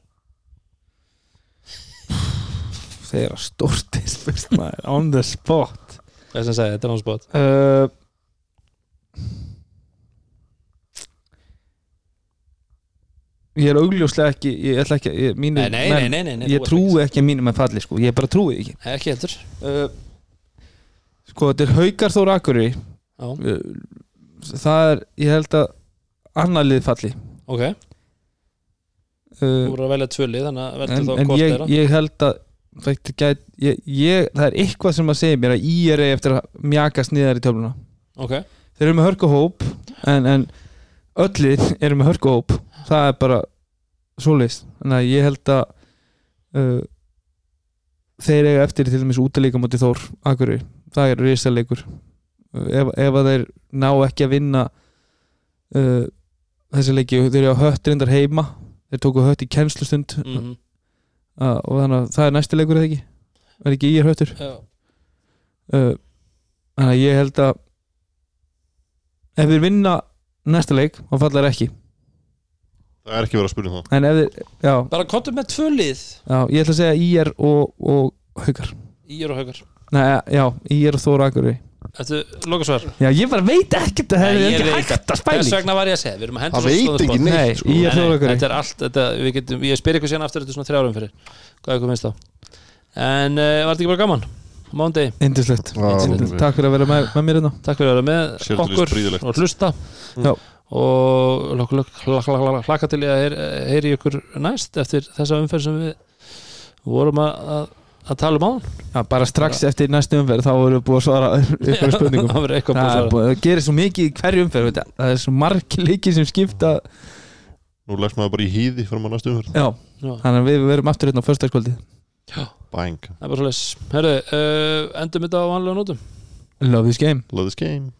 Þeir eru maður. On the spot. Hvað sem segja, þetta er náttúrulega spot. Uh, ég er augljóslega ekki ég ætla ekki, ég, mínu nei, nei, nei, nei, nei, nei ég trúi ekki. að mínum að falli sko, ég bara trúi ekki. Ekki, ekki heldur. Uh, sko þetta er Haukar Þór Akuri Já, uh, það er, ég held að annar lið falli. Ok, þú uh, voru að velja tvö lið þannig að en, þá en ég, þeirra. ég held að það, gæt, ég, ég, það er eitthvað sem að segja mér að ég er eftir að mjakast niðar í töfluna. Ok, þeir eru með hörku hóp en, en öllið eru með hörku hóp. Það er bara svoleiðis. Þannig að ég held að uh, þeir eiga eftir til dæmis útileika mútið Þór Akuri, það er risalegur uh, ef, ef að þeir ná ekki að vinna uh, þessi leiki, þeir eru á hött reyndar heima þeir tóku hött í kennslustund. Mm -hmm. uh, og þannig að það er næsti leikur eða ekki? Er ekki ég höttur? Já, uh, þannig að ég held að ef þeir vinna næsta leik þá fallar ekki. Það er ekki verið að spyrja um það. En ef þeir, já, bara kontum með tvö lið. Já ég ætla að segja IR og, og Haukar. Ír og Haukar. Nei, já, IR og Þóra Akurey Þetta lokasvar Já, ég bara veit ekkert að það er ekki hægt að Þess spæli vegna var ég að segja, við erum að henda Það svo veit ekki neitt Nei, sko. ég- nei, Akureyri. Þetta er allt, þetta, við getum, ég spyr ykkur síðan aftur þetta er svona þrjárum fyrir. Hvað er komið minnst á En uh, var þetta ekki bara gaman? Mándegi, Indislegt. Takk fyrir að vera með, með mér hérna. Takk fyrir að vera með okkur og hlusta. Já. og lok- lok- hlak- hlak- hlak- hlakka til ég að heyr- heyri ykkur næst eftir þessa umferð sem við vorum að, að, tala um áðan. Já, bara strax eftir næstu umferð þá erum við búið að svara ykkur spurningum. Það Það það gerir svo mikið í hverju umferð veit það. Er svo margir leikir sem skipta. Nú leggst maður bara í hýði fyrir maður næstu umferð. Já, Já, þannig að við verum aftur hérna á er leys Herru, uh, endum þetta á vanlega nótum. Love this game. Love this game